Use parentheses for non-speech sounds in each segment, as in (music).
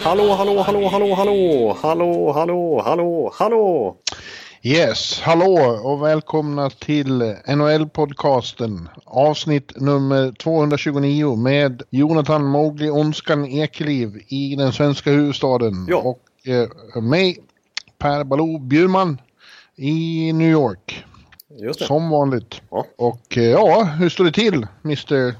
Hallå, hallå, hallå, hallå, hallå, hallå, hallå, hallå, hallå. Yes, hallå och välkomna till NHL-podcasten. Avsnitt nummer 229 med Jonathan Mowgli Ondskan Ekeliv i den svenska huvudstaden. Ja. Och eh, mig, Per Baloo Bjurman i New York. Just det. Som vanligt. Ja. Och eh, ja, hur står det till, Mr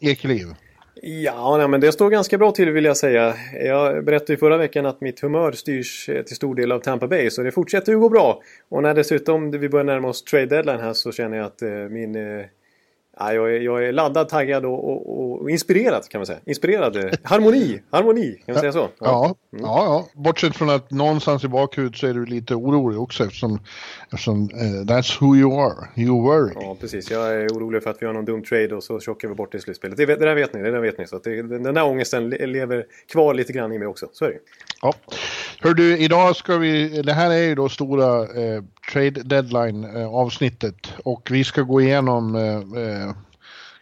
Ekeliv? Ja, nej, men det står ganska bra till vill jag säga. Jag berättade ju förra veckan att mitt humör styrs eh, till stor del av Tampa Bay, så det fortsätter ju gå bra. Och när dessutom vi börjar närma oss trade deadline här så känner jag att eh, min... Eh, Ja, jag, är, jag är laddad, taggad och, och, och inspirerad kan man säga. Inspirerad. Harmoni, harmoni, kan man säga så? Ja, ja, ja. Bortsett från att någonstans i bakhuvudet så är du lite orolig också eftersom, eftersom eh, that's who you are. You worry. Ja, precis. Jag är orolig för att vi har någon dum trade och så chockar vi bort det i slutspelet. Det, det där vet ni, det där vet ni. Så att det, den där ångesten le- lever kvar lite grann i mig också. Så är det Ja. Hör du, idag ska vi, det här är ju då stora eh, trade deadline eh, avsnittet och vi ska gå igenom eh, eh,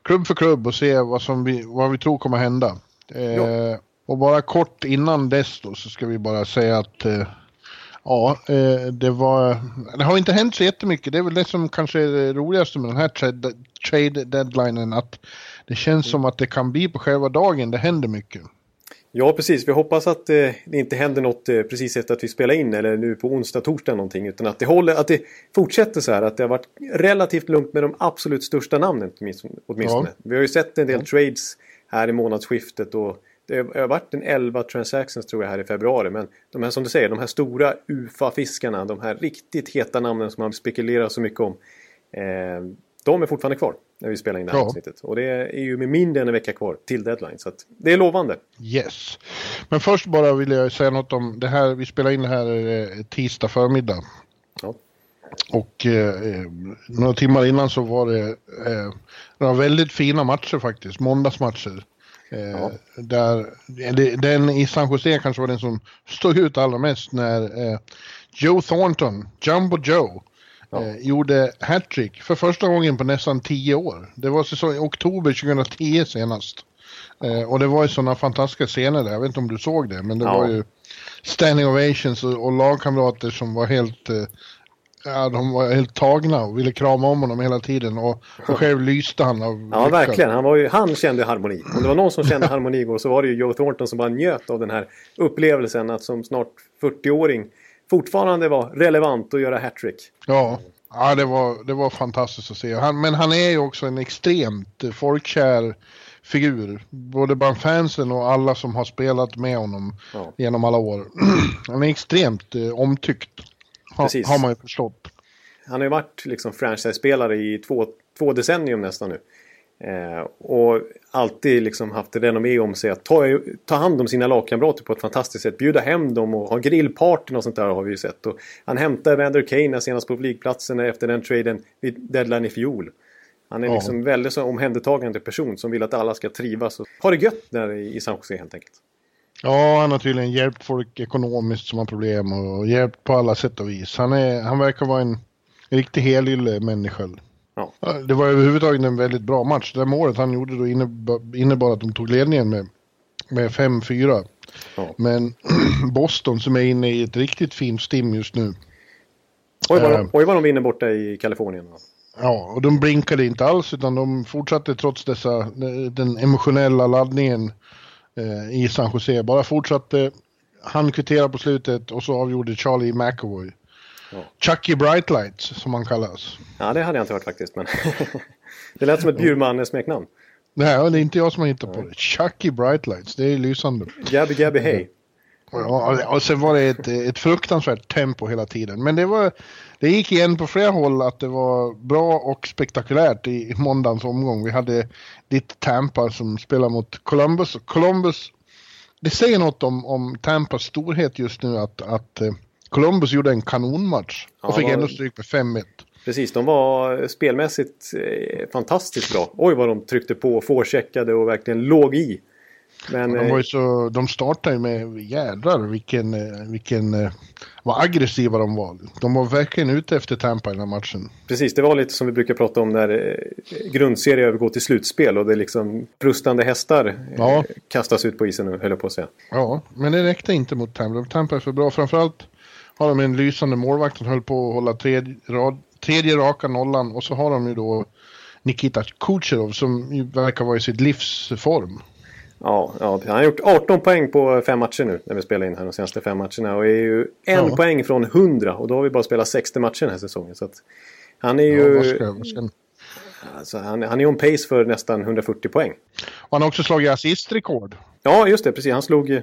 klubb för klubb och se vad, som vi, vad vi tror kommer hända. Eh. Och bara kort innan dess då så ska vi bara säga att eh, Ja, eh, det var... Det har inte hänt så jättemycket. Det är väl det som kanske är det roligaste med den här trade, trade deadlinen. Att det känns som att det kan bli på själva dagen. Det händer mycket. Ja, precis. Vi hoppas att eh, det inte händer något eh, precis efter att vi spelar in eller nu på onsdag, torsdag någonting. Utan att det, håller, att det fortsätter så här. Att det har varit relativt lugnt med de absolut största namnen åtminstone. åtminstone. Vi har ju sett en del trades här i månadsskiftet. Och det har varit en 11 transactions tror jag här i februari. Men de här som du säger, de här stora UFA-fiskarna. De här riktigt heta namnen som man spekulerar så mycket om. Eh, de är fortfarande kvar när vi spelar in det här Ja. avsnittet. Och det är ju med mindre än en vecka kvar till deadline. Så det är lovande. Yes. Men först bara vill jag säga något om det här. Vi spelar in det här eh, tisdag förmiddag. Ja. Och eh, eh, några timmar innan så var det eh, några väldigt fina matcher faktiskt. Måndagsmatcher. Eh, Ja. där, den i San Jose kanske var den som stod ut allra mest när eh, Joe Thornton, Jumbo Joe, Ja. eh, gjorde hattrick för första gången på nästan tio år. Det var säsong, i oktober 2010 senast. Eh, och det var ju sådana fantastiska scener där. Jag vet inte om du såg det, men det Ja. var ju standing ovations och, och lagkamrater som var helt, eh, ja, de var helt tagna och ville krama om honom hela tiden. Och, och själv lyste han av Ja, lycka. verkligen. Han, var ju, han kände harmoni. Om det var någon som kände harmoni igår så var det ju Joe Thornton som bara njöt av den här upplevelsen att som snart 40-åring fortfarande var relevant att göra hattrick. Ja, ja det, var, det var fantastiskt att se. Han, men han är ju också en extremt folkkär figur. Både bland fansen och alla som har spelat med honom Ja. genom alla år. (clears throat) Han är extremt eh, omtyckt. Ha, Precis. har man ju förstått. Han har ju varit liksom franchise-spelare i två, två decennium nästan nu. Eh, och alltid liksom haft renommé om sig att ta, ta hand om sina lagkamrater på ett fantastiskt sätt. Bjuda hem dem och ha grillpartyn och sånt där har vi ju sett. Och han hämtade Vander Kane senast på flygplatsen efter den traden vid deadline i fjol. Han är Ja. liksom väldigt så omhändertagande person som vill att alla ska trivas och ha det gött där i i San Jose helt enkelt. Ja, han har tydligen hjälpt folk ekonomiskt som har problem och hjälpt på alla sätt och vis. Han, är, han verkar vara en riktig helylle människa. Ja. Det var överhuvudtaget en väldigt bra match. Det målet han gjorde då innebar, att de tog ledningen med, med 5-4. Ja. Men (clears throat) Boston som är inne i ett riktigt fint stim just nu. Oj, vad, Eh. de- oj vad de vinner borta i Kalifornien. Ja, och de blinkade inte alls utan de fortsatte trots dessa, den emotionella laddningen eh, i San Jose. Bara fortsatte, han kvitterade på slutet och så avgjorde Charlie McAvoy. Ja. Chucky Brightlights som han kallas. Ja, det hade jag inte hört faktiskt. Men (laughs) det lät som ett Bjurman-smeknamn. Nej, det är inte jag som har hittat på det. Chucky Brightlights, det är lysande. Gabby Gabby Hey. Ja, och sen var det ett, ett fruktansvärt tempo hela tiden. Men det, var, det gick igen på flera håll att det var bra och spektakulärt i måndagens omgång. Vi hade ditt Tampa som spelar mot Columbus. Columbus, det säger något om, om Tampas storhet just nu att, att eh, Columbus gjorde en kanonmatch och ja, fick var... ändå stryk med 5-1. Precis, de var spelmässigt eh, fantastiskt bra. Oj vad de tryckte på forecheckade och verkligen låg i. Men, de, var ju eh, så, de startade ju med jädrar vilken, eh, vilken, vad aggressiva de var. De var verkligen ute efter Tampa i den här matchen. Precis, det var lite som vi brukar prata om när grundserie övergår till slutspel och det är liksom brustande hästar ja. kastas ut på isen höll jag på att säga. Ja, men det räckte inte mot Tampa. Tampa är för bra. Framförallt har de en lysande målvakt som höll på att hålla tredje, rad, tredje raka nollan och så har de ju då Nikita Kucherov som verkar vara i sitt livsform. Ja, ja, han har gjort 18 poäng på fem matcher nu när vi spelar in här de senaste fem matcherna. Och är ju en ja. poäng från 100 och då har vi bara spelat 60 matcher den här säsongen. Så han är ju... Ja, ska, ska... Alltså, han, han är on pace för nästan 140 poäng. Och han har också slagit assistrekord. Ja, just det. Precis. Han slog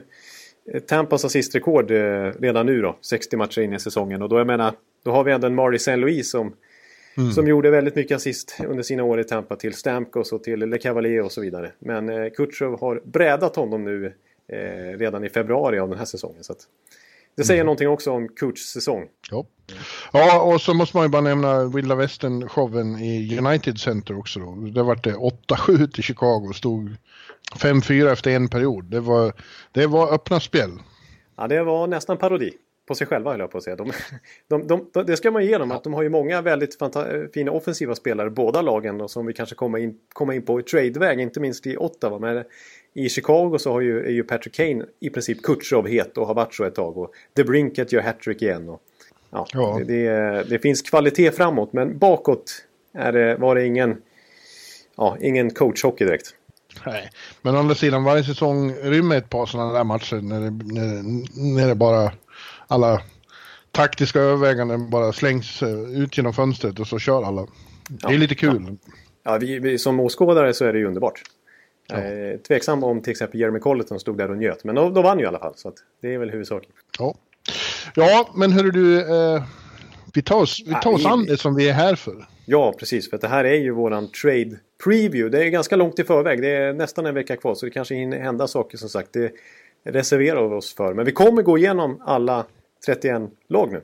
Tampas assistrekord eh, redan nu då. 60 matcher in i säsongen. Och då, jag menar, då har vi ändå en Mari St. Louis som Mm. Som gjorde väldigt mycket assist under sina år i Tampa till Stamkos och till Le Cavalier och så vidare. Men eh, Kutjov har brädat honom nu eh, redan i februari av den här säsongen. Så det säger mm. någonting också om Kutjs säsong. Ja. ja, och så måste man ju bara nämna Vilda Västern-showen i United Center också. Då. Det var det 8-7 till Chicago stod 5-4 efter en period. Det var, det var öppna spel. Ja, det var nästan parodi på sig själva höll jag på att säga. De, de, de, det ska man ge dem, att de har ju många väldigt fina offensiva spelare, båda lagen, och som vi kanske kommer in, kommer in på i tradeväg, inte minst i Ottawa. Men i Chicago så har ju, är ju Patrick Kane i princip Kutjov het och har varit så ett tag. Och The Brinket gör hattrick igen. Och, ja, ja. Det, det, det, finns kvalitet framåt, men bakåt är det, var det ingen, ja, ingen coachhockey direkt. Nej, men å andra sidan varje säsong rymmer ett par sådana där matcher när det, när, när det bara alla taktiska överväganden bara slängs eh, ut genom fönstret och så kör alla. Det är lite kul. Ja, ja vi, vi, som åskådare så är det ju underbart. Ja. Eh, tveksam om till exempel Jeremy Colleton stod där och njöt. Men de, de vann ju i alla fall. Så det är väl huvudsaken. Ja, ja men hörru du. Eh, vi tar oss, vi tar oss an det som vi är här för. Ja, precis. För det här är ju våran trade preview. Det är ganska långt i förväg. Det är nästan en vecka kvar. Så det kanske hinner hända saker som sagt. Det, reserverar vi oss för. Men vi kommer gå igenom alla 31 lag nu.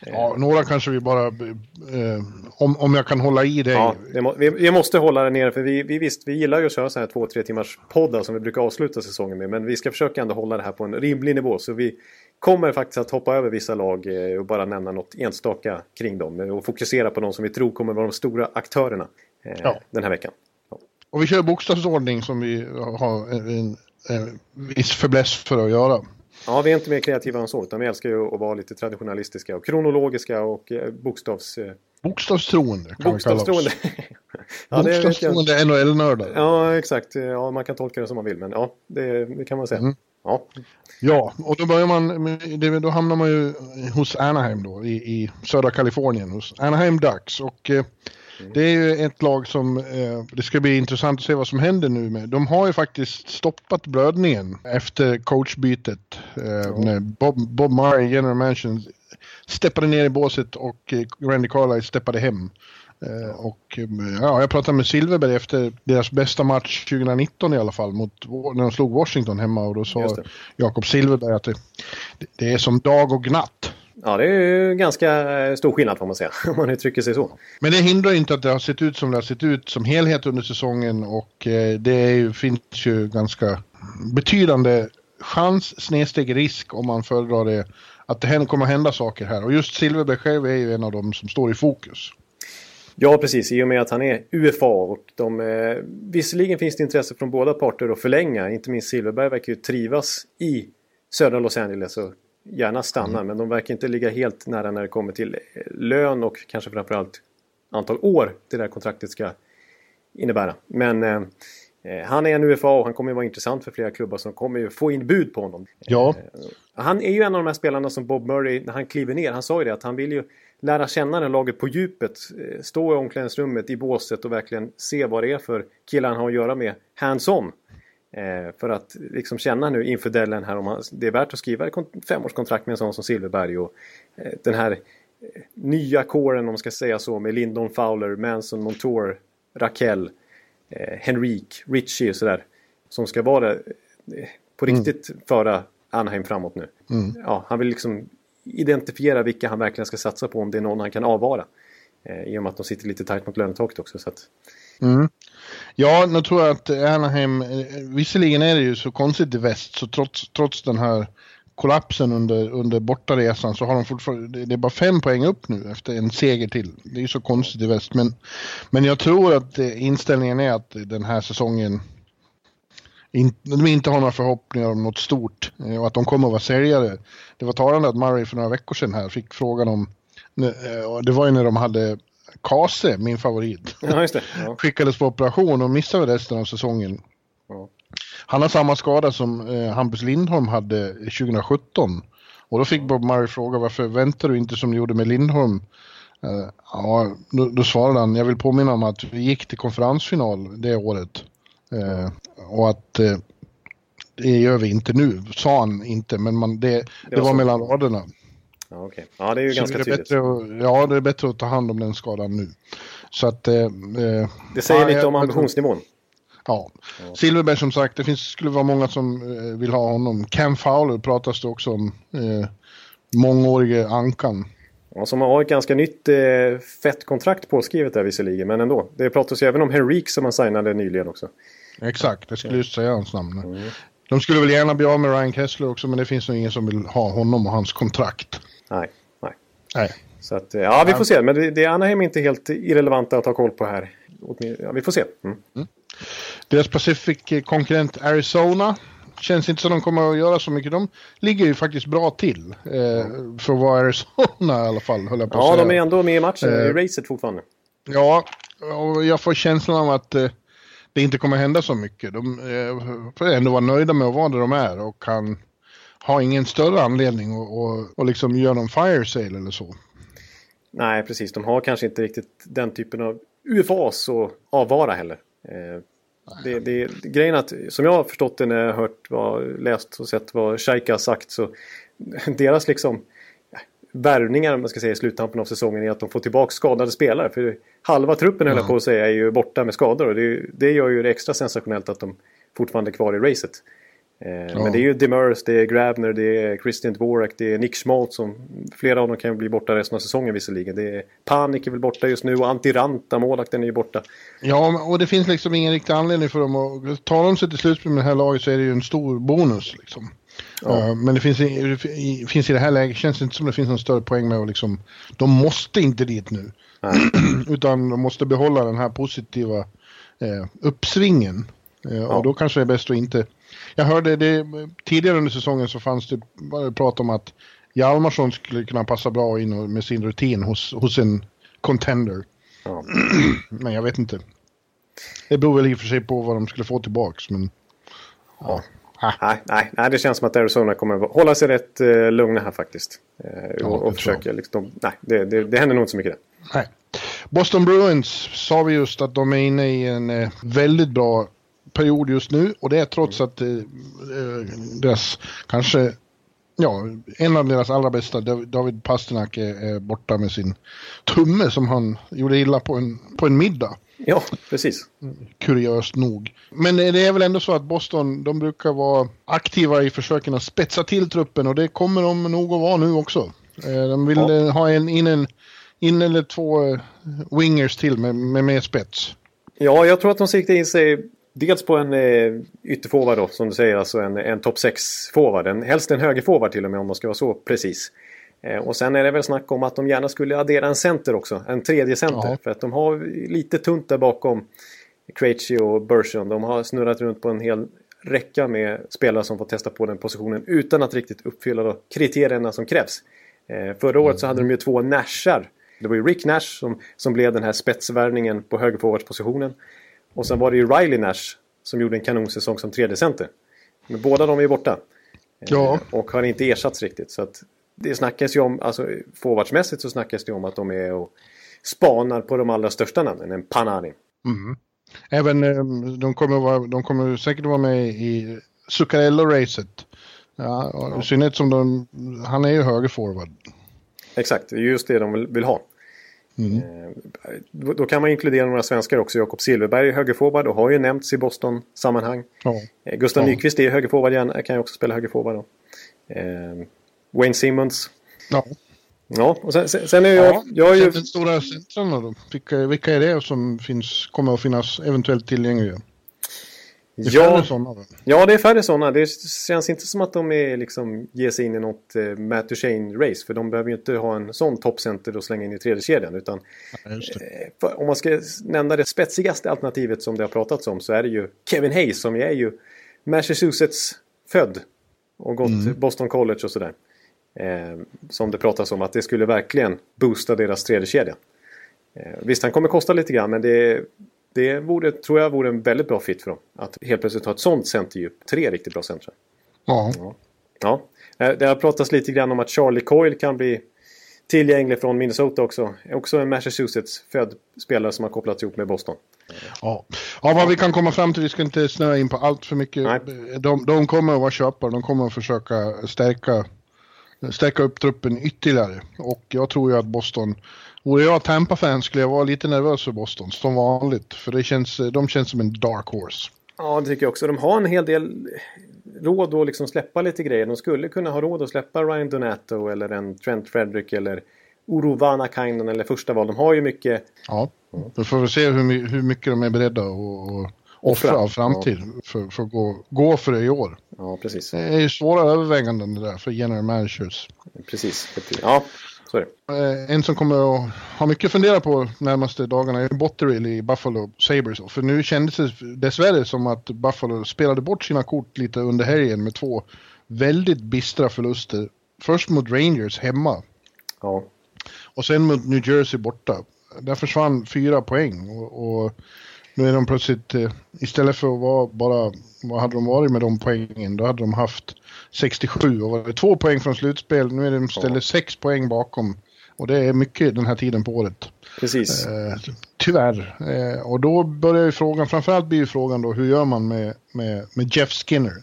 Ja, några kanske vi bara... Eh, om, om jag kan hålla i dig. Ja, må, vi, vi, måste hålla det nere för vi, vi, visst, vi gillar ju att köra så här två, tre timmars poddar som vi brukar avsluta säsongen med. Men vi ska försöka ändå hålla det här på en rimlig nivå. Så vi kommer faktiskt att hoppa över vissa lag eh, och bara nämna något enstaka kring dem. Och fokusera på de som vi tror kommer vara de stora aktörerna eh, ja. den här veckan. Ja. Och vi kör bokstavsordning som vi har en, en viss förbläss för att göra. Ja, vi är inte mer kreativa än så. Utan vi älskar ju att vara lite traditionalistiska och kronologiska och eh, bokstavs... Eh... Bokstavstroende kan Bokstavstroende. (laughs) (laughs) ja, Bokstavstroende NHL-nördar. Ja, exakt. Ja, man kan tolka det som man vill. Men ja, det, det kan man säga. Mm. Ja. ja, och då börjar man, då hamnar man ju hos Anaheim då i, i södra Kalifornien hos Anaheim Ducks. Och eh. Det är ju ett lag som, eh, det ska bli intressant att se vad som händer nu med. De har ju faktiskt stoppat blödningen efter coachbytet. Eh, när Bob, Bob Murray, general manager, steppade ner i båset och eh, Randy Carlyle steppade hem. Eh, och eh, ja, jag pratade med Silverberg efter deras bästa match 2019 i alla fall, mot, när de slog Washington hemma och då sa Jakob Silverberg att det, det är som dag och natt. Ja, det är ju ganska eh, stor skillnad får man säga, (laughs) om man uttrycker sig så. Men det hindrar inte att det har sett ut som det har sett ut som helhet under säsongen och eh, det ju, finns ju ganska betydande chans, snedsteg risk om man föredrar det, att det kommer hända saker här. Och just Silverberg själv är ju en av dem som står i fokus. Ja, precis. I och med att han är UFA. Och de, eh, visserligen finns det intresse från båda parter att förlänga. Inte minst Silverberg verkar ju trivas i södra Los Angeles och gärna stannar mm. men de verkar inte ligga helt nära när det kommer till eh, lön och kanske framförallt antal år det där kontraktet ska innebära. Men eh, eh han är en UFA och han kommer vara intressant för flera klubbar som kommer ju få in bud på honom. Ja. Eh, han är ju en av de här spelarna som Bob Murray, när han kliver ner, han sa ju det att han vill ju lära känna det laget på djupet. Stå i omklädningsrummet i båset och verkligen se vad det är för killar han har att göra med hands-on. Eh, för att liksom känna nu inför Dellen här om det är värt att skriva ett femårskontrakt med en sån som Silverberg och eh, den här eh, nya kåren om man ska säga så med Lindon Fowler, Manson, Montour, Raquel, Henrik, Richie och sådär. Som ska vara eh, på mm. riktigt mm. föra Anaheim framåt nu. Mm. Ja, han vill liksom identifiera vilka han verkligen ska satsa på om det är någon han kan avvara. I och med att de sitter lite tajt mot lönetaket också. Så att... mm. Ja, nu tror jag att Anaheim, visserligen är det ju så konstigt i väst, så trots, trots den här kollapsen under, under bortaresan så har de fortfarande, det är bara fem poäng upp nu efter en seger till. Det är ju så konstigt i väst, men, men jag tror att eh, inställningen är att den här säsongen in, de inte har några förhoppningar om något stort eh, och att de kommer att vara säljare. Det var talande att Murray för några veckor sedan här fick frågan om, eh, det var ju när de hade Kase, min favorit. Ja. Ja. Skickades på operation och missade resten av säsongen. Ja. Han har samma skada som eh, Hampus Lindholm hade 2017. Och då fick Bob Murray fråga varför väntar du inte som du gjorde med Lindholm? Uh, ja, då, då, svarade han, jag vill påminna om att vi gick till konferensfinal det året. Uh, och att uh, det gör vi inte nu, sa han inte, men man, det, det, det var, var mellan raderna. Ja, okay. ja, det är ju så ganska det tydligt. Att, ja, det är bättre att ta hand om den skadan nu. Så att... Eh, det säger ja, lite om ambitionsnivån. Ja. ja. Silverberg som sagt, det finns, skulle vara många som eh, vill ha honom. Cam Fowler pratas det också om. Eh, mångårige ankan. Ja, som har ett ganska nytt eh, fett kontrakt påskrivet där visserligen, men ändå. Det pratas ju även om Henrik som han signade nyligen också. Exakt, jag skulle just säga hans namn. Mm. De skulle väl gärna bli av med Ryan Kessler också, men det finns nog ingen som vill ha honom och hans kontrakt. Nej, nej. nej. Så att, ja, vi får se. Men det, det är Anaheim inte helt irrelevanta att ha koll på här. Ja, vi får se. Mm. Mm. Deras Pacific-konkurrent Arizona känns inte som de kommer att göra så mycket. De ligger ju faktiskt bra till. Eh, för att vara Arizona i alla fall, höll jag på att ja, säga. De är ändå med i matchen, eh, i racet fortfarande. Ja, och jag får känslan av att eh, det inte kommer hända så mycket. De eh, får ändå vara nöjda med att vara där de är och kan ha ingen större anledning att och, och liksom göra någon fire sale eller så. Nej, precis. De har kanske inte riktigt den typen av UFAs att avvara heller. Eh, det, det, grejen att, som jag har förstått det när jag har hört, vad, läst och sett vad Shaika har sagt så (laughs) deras liksom värvningar om man ska säga i sluttampen av säsongen är att de får tillbaka skadade spelare. För halva truppen höll jag på att säga är ju borta med skador och det, det gör ju det extra sensationellt att de fortfarande är kvar i racet. Eh, ja. Men det är ju Demers, det är Grabner, det är Christian Dvorak, det är Nick Schmaltz som flera av dem kan bli borta resten av säsongen visserligen. Det är Panik är väl borta just nu och Antiranta, målvakten, är ju borta. Ja, och det finns liksom ingen riktig anledning för dem att... Tar de sig till slutspel med det här laget så är det ju en stor bonus liksom. Ja. men det finns, i, finns i det här läget, känns det inte som det finns någon större poäng med att liksom, de måste inte dit nu. (clears throat) Utan de måste behålla den här positiva eh, uppsvingen. Eh, ja. Och då kanske det är bäst att inte... Jag hörde det tidigare under säsongen så fanns det prat om att Hjalmarsson skulle kunna passa bra in med sin rutin hos, hos en contender. Ja. (clears throat) men jag vet inte. Det beror väl i och för sig på vad de skulle få tillbaks men... Ja. Nej, nej, nej, det känns som att Arizona kommer att hålla sig rätt eh, lugna här faktiskt. Eh, ja, och, och försöka liksom, nej, det, det, det händer nog inte så mycket där. Nej. Boston Bruins sa vi just att de är inne i en eh, väldigt bra period just nu och det är trots att eh, eh deras kanske Ja, en av deras allra bästa, David Pasternak, är, borta med sin tumme som han gjorde illa på en, på en middag. Ja, precis. Kuriöst nog. Men det är väl ändå så att Boston, de brukar vara aktiva i försöken att spetsa till truppen och det kommer de nog att vara nu också. Eh, de vill ja. Eh, ha en, in, en, in eller två wingers till med, med mer spets. Ja, jag tror att de siktar in sig dels på en eh, ytterforward då, som du säger, alltså en, en topp 6-forward. helst en högerforward till och med om man ska vara så precis. Eh, och sen är det väl snack om att de gärna skulle addera en center också. En tredje center. Ja. För att de har lite tunt där bakom Krejci och Bershon. De har snurrat runt på en hel räcka med spelare som får testa på den positionen utan att riktigt uppfylla då kriterierna som krävs. Eh, förra året så hade de ju två Nashar. Det var ju Rick Nash som, som blev den här spetsvärvningen på högerforwardspositionen. Och sen var det ju Riley Nash som gjorde en kanonsäsong som tredje center. Men båda de är borta. Eh, ja. Och har inte ersatts riktigt. Så att det snackas ju om, alltså forwardsmässigt så snackas det om att de är och spanar på de allra största namnen, en Panarin. Mm. Även eh, de kommer, vara, de kommer säkert vara med i Zuccarello-racet. Ja, ja. I synnerhet som de, han är ju högerforward. Exakt, det är just det de vill, vill ha. Mm. Eh, då kan man inkludera några svenskar också. Jakob Silverberg är högerforward och har ju nämnts i Boston-sammanhang. Ja. Eh, Gustav ja. Nyqvist är högerforward, kan ju också spela högerforward. Eh, Wayne Simmons. Ja. Ja, och sen, sen är jag... Ja, jag är ju... Den stora centren då? Vilka, vilka är det som finns, kommer att finnas eventuellt tillgängliga? Det är ja, färre sådana? Ja, det är färre sådana. Det känns inte som att de är, liksom, ger sig in i något eh, Matt Duchene-race. För de behöver ju inte ha en sån toppcenter och slänga in i tredje kedjan Utan ja, eh, om man ska nämna det spetsigaste alternativet som det har pratats om så är det ju Kevin Hayes som är ju Massachusetts född. Och gått mm. Boston College och sådär. Eh, som det pratas om att det skulle verkligen boosta deras tredje kedja. Eh, visst, han kommer kosta lite grann men det, det vore, tror jag vore en väldigt bra fit för dem. Att helt plötsligt ha ett sånt centerdjup. Tre riktigt bra centra. Ja. ja. ja. Eh, det har pratats lite grann om att Charlie Coyle kan bli tillgänglig från Minnesota också. Också en Massachusetts-född spelare som har kopplats ihop med Boston. Ja. ja, vad vi kan komma fram till, vi ska inte snöa in på allt för mycket. De, de kommer att vara köpare, de kommer att försöka stärka stärka upp truppen ytterligare. Och jag tror ju att Boston, vore jag Tampa-fan skulle jag vara lite nervös för Boston som vanligt. För det känns, de känns som en dark horse. Ja, det tycker jag också. De har en hel del råd att liksom släppa lite grejer. De skulle kunna ha råd att släppa Ryan Donato eller en Trent Frederick eller Urovana Kainen eller första val. De har ju mycket... Ja, då får vi se hur, hur mycket de är beredda att offra av framtid ja. för, för att gå, gå för det i år. Ja, precis. Det är ju svåra överväganden det där för general managers. Precis, ja. Så. Eh, en som kommer att ha mycket att fundera på närmaste dagarna är Botterill i Buffalo Sabres. För nu kändes det dessvärre som att Buffalo spelade bort sina kort lite under helgen med två väldigt bistra förluster. Först mot Rangers hemma. Ja. Och sen mot New Jersey borta. Där försvann fyra poäng. och, och nu är de plötsligt, eh, istället för att vara bara, vad hade de varit med de poängen? Då hade de haft 67 och var det två poäng från slutspel. Nu är de istället sex poäng bakom. Och det är mycket den här tiden på året. Precis. Eh, tyvärr. Eh, och då börjar ju frågan, framförallt blir ju frågan då, hur gör man med, med, med Jeff Skinner?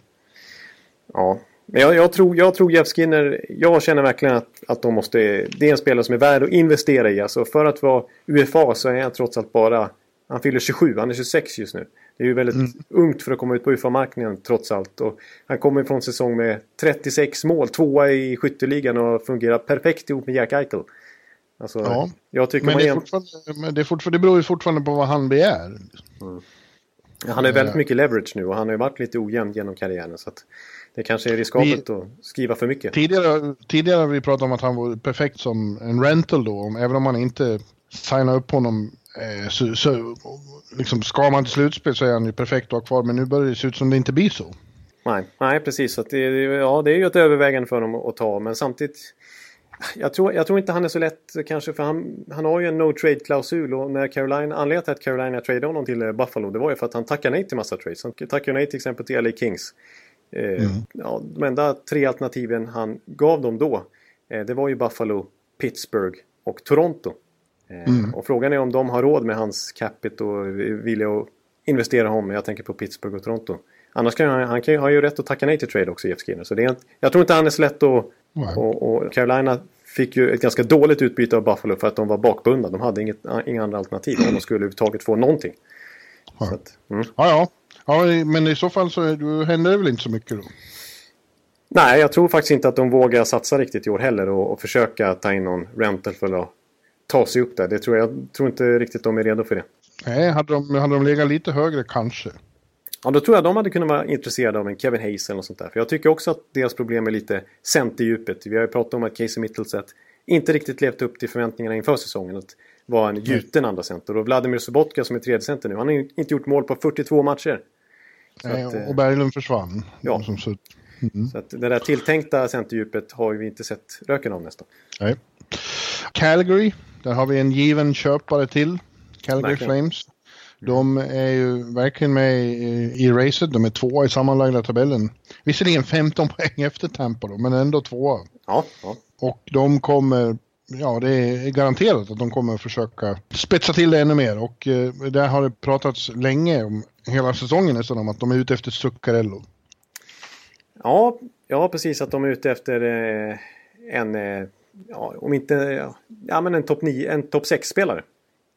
Ja, men jag, jag, tror, jag tror Jeff Skinner, jag känner verkligen att, att de måste, det är en spelare som är värd att investera i. Alltså för att vara UFA så är han trots allt bara han fyller 27, han är 26 just nu. Det är ju väldigt mm. ungt för att komma ut på UFA-marknaden trots allt. Och han kommer från säsong med 36 mål, tvåa i skytteligan och fungerar perfekt ihop med Jack Eichel. Alltså, ja, jag tycker men, det, är men det, är fortfarande, det beror ju fortfarande på vad han begär. Mm. Han har väldigt mycket leverage nu och han har ju varit lite ojämn genom karriären. Så det kanske är riskabelt vi, att skriva för mycket. Tidigare, tidigare har vi pratat om att han var perfekt som en rental då, även om man inte signar upp honom så, så liksom, ska man till slutspel så är han ju perfekt att ha kvar. Men nu börjar det se ut som det inte blir så. Nej, nej precis. Att det, ja, det är ju ett övervägande för honom att ta. Men samtidigt. Jag tror, jag tror inte han är så lätt kanske för han, han har ju en no trade klausul och när Carolina, anledningen till att Carolina tradade honom till eh, Buffalo det var ju för att han tackade nej till massa trades. Han tackade nej till exempel till LA Kings. Eh, mm. ja, de enda tre alternativen han gav dem då eh, det var ju Buffalo, Pittsburgh och Toronto. Eh, mm. Och frågan är om de har råd med hans capita och vilja att investera honom. Jag tänker på Pittsburgh och Toronto. Annars kan han, han kan, har ju rätt att tacka nej till trade också, Jeff Skinner. Så det är, jag tror inte han är så lätt att... Och, och, Carolina fick ju ett ganska dåligt utbyte av Buffalo för att de var bakbundna. De hade inget, inga andra alternativ om de skulle överhuvudtaget få någonting. Ja. Att, mm. ja, ja. ja, men i så fall så händer det väl inte så mycket då? Nej, jag tror faktiskt inte att de vågar satsa riktigt i år heller och, och försöka ta in någon rental för att ta sig upp där. Det tror jag, jag tror inte riktigt de är redo för det. Nej, hade de, hade de legat lite högre kanske. Ja, då tror jag de hade kunnat vara intresserade av en Kevin Hayes eller något sånt där. För jag tycker också att deras problem är lite centerdjupet. Vi har ju pratat om att Casey Mittelset inte riktigt levt upp till förväntningarna inför säsongen. Att vara en gjuten andra center. Och Vladimir Sobotka som är tredje center nu, han har inte gjort mål på 42 matcher. Nej, att, och Berglund försvann. Ja. Som så, mm. så att det där tilltänkta centerdjupet har vi inte sett röken av nästan. Nej. Calgary där har vi en given köpare till, Calgary verkligen. Flames. De är ju verkligen med i, i racet. De är tvåa i sammanlagda tabellen. Visserligen 15 (laughs) poäng efter Tampa då, men ändå tvåa. Ja, ja. Och de kommer ja, det är garanterat att de kommer försöka spetsa till det ännu mer och eh, där har det pratats länge om hela säsongen nästan om att de är ute efter Zuccarello. Ja, ja precis att de är ute efter eh, en, eh, ja, om inte, ja men en topp top 6-spelare.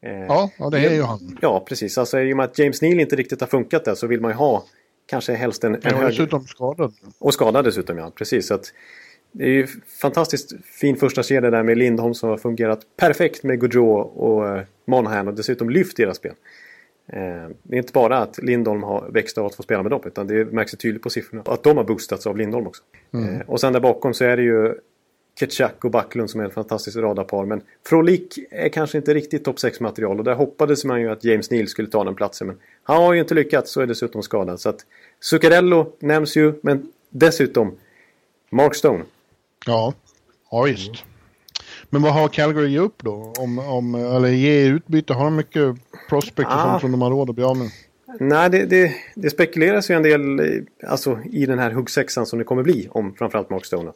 Eh, ja, ja, det är ju han. Ja, precis. Alltså i och med att James Neal inte riktigt har funkat där så vill man ju ha kanske helst en, en ja, hög... dessutom skadad. Och skadad dessutom, ja. Precis. Så att, det är ju fantastiskt fin första kedja där med Lindholm som har fungerat perfekt med Gaudreau och eh, Monahan och dessutom lyft deras spel. Eh, det är inte bara att Lindholm har växt av att få spela med dem utan det märks tydligt på siffrorna att de har boostats av Lindholm också. Mm. Och sen där bakom så är det ju Ketchak och Backlund som är ett fantastiskt radarpar. Men Frolik är kanske inte riktigt topp 6-material och där hoppades man ju att James Neal skulle ta den platsen. Men han har ju inte lyckats och är dessutom skadad. Så att Zuccarello nämns ju, men dessutom Mark Stone. Ja, ja visst. Men vad har Calgary ge upp då? Om, om, eller ge utbyte? Har de mycket prospect och ah. sånt som de har råd att bli av med? Nej, det, det, det, spekuleras ju en del alltså, i den här huggsexan som det kommer bli om framförallt Mark Stone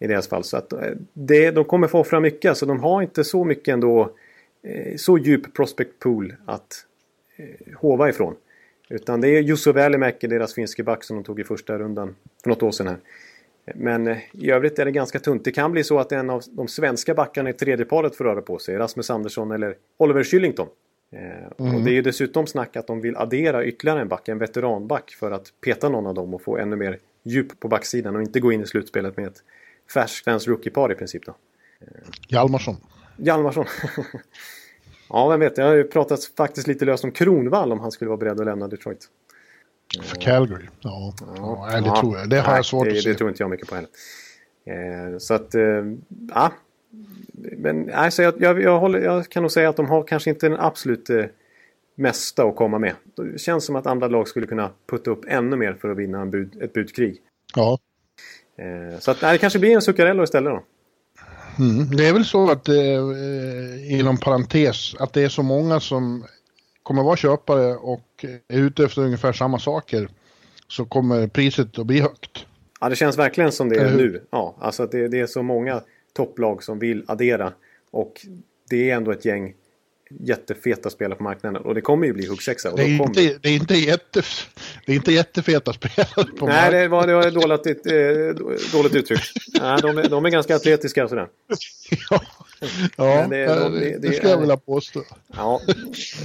i deras fall. Så att eh, det, de kommer få offra mycket. Så de har inte så mycket ändå eh, så djup prospect pool att eh, hova ifrån. Utan det är Jusso Välimäki, deras finske back som de tog i första rundan för något år sedan här. Men i övrigt är det ganska tunt. Det kan bli så att en av de svenska backarna i tredje paret får röra på sig. Rasmus Andersson eller Oliver Kylington. Mm. Och det är ju dessutom snack att de vill addera ytterligare en back, en veteranback för att peta någon av dem och få ännu mer djup på backsidan och inte gå in i slutspelet med ett Färsklands rookiepar i princip då. Hjalmarsson. Hjalmarsson. (laughs) ja, vem vet. Det har ju pratats faktiskt lite löst om Kronvall om han skulle vara beredd att lämna Detroit. För Calgary? Ja, ja, ja det tror jag. Det har jag svårt det, att se. Det tror inte jag mycket på heller. Eh, så att, eh, ja. Men alltså, jag, jag, jag, håller, jag kan nog säga att de har kanske inte den absolut eh, mesta att komma med. Det känns som att andra lag skulle kunna putta upp ännu mer för att vinna bud, ett budkrig. Ja, så att, nej, det kanske blir en Zuccarello istället då. Mm, det är väl så att, eh, inom parentes, att det är så många som kommer vara köpare och är ute efter ungefär samma saker. Så kommer priset att bli högt. Ja, det känns verkligen som det är nu. Ja, alltså att det, det är så många topplag som vill addera. Och det är ändå ett gäng jättefeta spelare på marknaden. Och det kommer ju bli huggsexa. Det, är inte, det, är inte jätte, det är inte jättefeta spelare på marknaden. Nej, det var, det var ett dåligt, eh, dåligt uttryck. Nej, de, är, de är ganska atletiska och sådär. ja, ja det, de, det, det, skulle jag vilja påstå. Ja,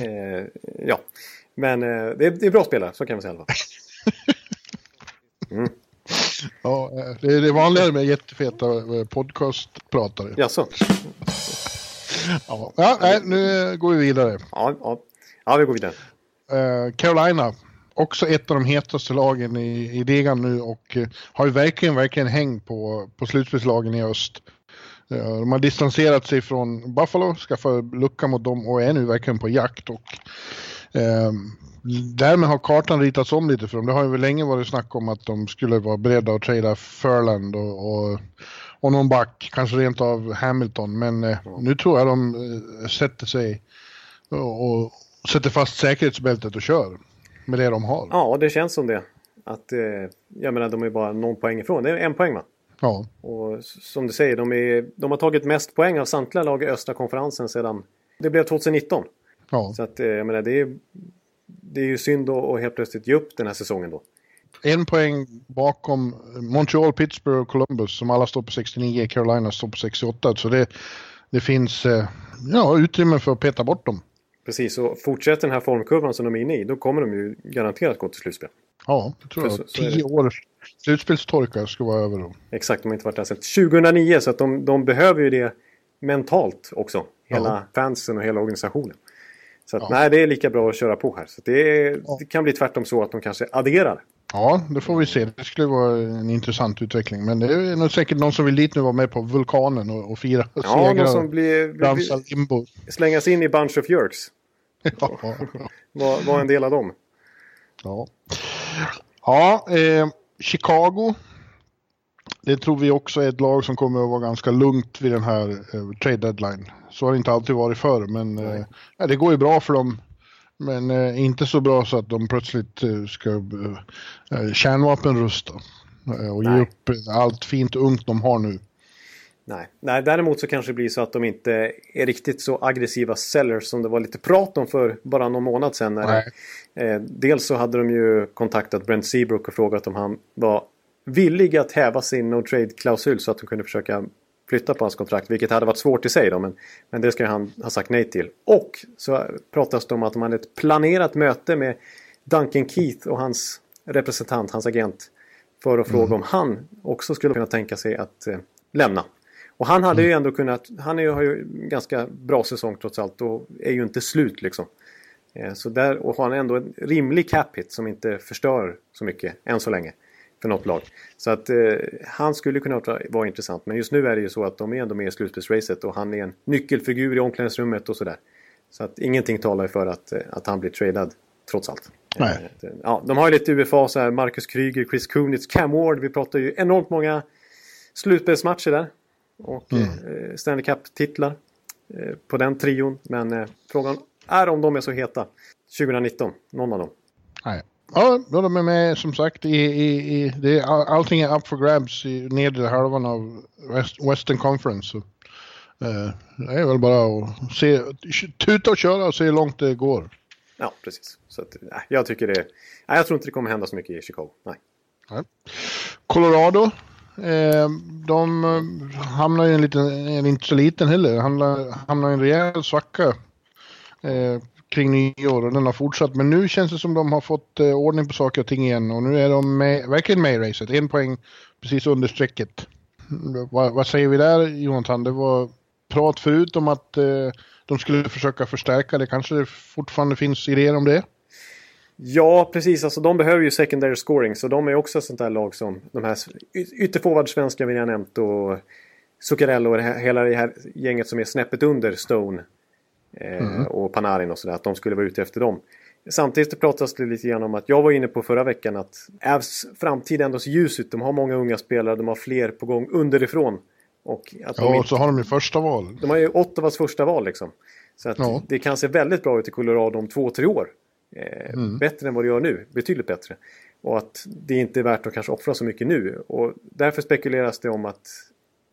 eh, ja. men eh, det, är, det är bra spelare, så kan man säga i alla fall. Mm. Ja, eh, det är, vanligare med jättefeta eh, podcastpratare. Jaså? (laughs) ja, ja nej, nu går vi vidare. Ja, ja. ja vi går vidare. Uh, Carolina, också ett av de hetaste lagen i, i ligan nu och uh, har ju verkligen, verkligen häng på, på slutspelslagen i öst. Uh, de har distanserat sig från Buffalo, skaffat lucka mot dem och är nu verkligen på jakt. Och, Därmed har kartan ritats om lite för dem. Det har ju länge varit snack om att de skulle vara beredda att trada Furland och, och och någon back, kanske rent av Hamilton. Men eh, nu tror jag de eh, sätter sig och, och, sätter fast säkerhetsbältet och kör med det de har. Ja, det känns som det. Att, eh, jag menar, de är bara någon poäng ifrån. Det är en poäng va? Ja. Och som du säger, de, är, de har tagit mest poäng av samtliga lag i östra konferensen sedan det blev 2019. Ja. Så att, eh, jag menar, det är, det är ju synd att helt plötsligt ge upp den här säsongen då en poäng bakom Montreal, Pittsburgh och Columbus som alla står på 69, Carolina står på 68. Så det, det finns eh, ja, utrymme för att peta bort dem. Precis, och fortsätter den här formkurvan som de är inne i då kommer de ju garanterat gå till slutspel. Ja, det tror jag. Så, så Tio års slutspelstorka ska vara över då. Exakt, de har inte varit där sedan 2009 så att de, de behöver ju det mentalt också. Hela ja. fansen och hela organisationen. Så att, ja. nej, det är lika bra att köra på här. Så det, är, ja. det kan bli tvärtom så att de kanske adderar Ja, det får vi se. Det skulle vara en intressant utveckling. Men det är nog säkert någon som vill dit nu vara med på vulkanen och, och fira ja, segrar. någon som blir, blir, limbo. slängas in i Bunch of Jerks. (laughs) ja. var, var en del av dem. Ja, ja eh, Chicago. Det tror vi också är ett lag som kommer att vara ganska lugnt vid den här eh, trade deadline. Så har det inte alltid varit förr, men eh, det går ju bra för dem men eh, inte så bra så att de plötsligt eh, ska eh, kärnvapenrusta. Eh, och Nej. ge upp allt fint ungt de har nu. Nej. Nej, däremot så kanske det blir så att de inte är riktigt så aggressiva sellers som det var lite prat om för bara någon månad sedan. När eh, dels så hade de ju kontaktat Brent Seabrook och frågat om han var villig att häva sin no trade-klausul så att de kunde försöka flytta på hans kontrakt. Vilket hade varit svårt i sig då, men, men det ska han ha sagt nej till. Och så pratas det om att de hade ett planerat möte med Duncan Keith och hans representant, hans agent. För att mm. fråga om han också skulle kunna tänka sig att eh, lämna. Och han hade mm. ju ändå kunnat, han är, har ju ganska bra säsong trots allt och är ju inte slut liksom. Eh, så där, och har han ändå en rimlig cap hit som inte förstör så mycket än så länge för något lag. Så att eh, han skulle kunna vara, intressant. Men just nu är det ju så att de är ändå med i slutspelsracet och han är en nyckelfigur i omklädningsrummet och sådär. Så att ingenting talar för att, eh, att han blir tradad trots allt. Nej. Eh, ja, de har ju lite UFA så här, Marcus Kryger, Chris Kunitz, Cam Ward. Vi pratar ju enormt många slutspelsmatcher där. Och mm. eh, Stanley Cup-titlar eh, på den trion. Men eh, frågan är om de är så heta 2019, någon av dem. Nej. Ja, de är med som sagt i, i, i det, allting är up for grabs i nedre halvan av West, Western Conference. Så, eh, det är väl bara att se, tuta och köra och se hur långt det går. Ja, precis. Så att, nej, jag tycker det, nej, jag tror inte det kommer hända så mycket i Chicago. Nej. nej. Colorado, eh, de eh, hamnar i en liten, inte så liten heller, hamnar, hamnar i en rejäl svacka. Eh, kring nyår och den har fortsatt. Men nu känns det som de har fått eh, ordning på saker och ting igen och nu är de med, verkligen med i racet. En poäng precis under strecket. Va, vad säger vi där Jonathan? Det var prat förut om att eh, de skulle försöka förstärka det. Kanske det fortfarande finns idéer om det? Ja, precis. Alltså, de behöver ju secondary scoring. Så de är också ett sånt där lag som de här ytterforwardsvenska vi har nämnt och Zuccarello och hela det här gänget som är snäppet under Stone. Eh, mm. Och Panarin och sådär. Att de skulle vara ute efter dem. Samtidigt pratas det lite grann om att jag var inne på förra veckan att Avs framtid ändå ser ljus ut. De har många unga spelare, de har fler på gång underifrån. Och att ja, och så har de ju första val. De har ju Ottawas första val liksom. Så att ja. det kan se väldigt bra ut i Colorado om två, tre år. Eh, mm. Bättre än vad det gör nu, betydligt bättre. Och att det inte är värt att kanske offra så mycket nu. Och därför spekuleras det om att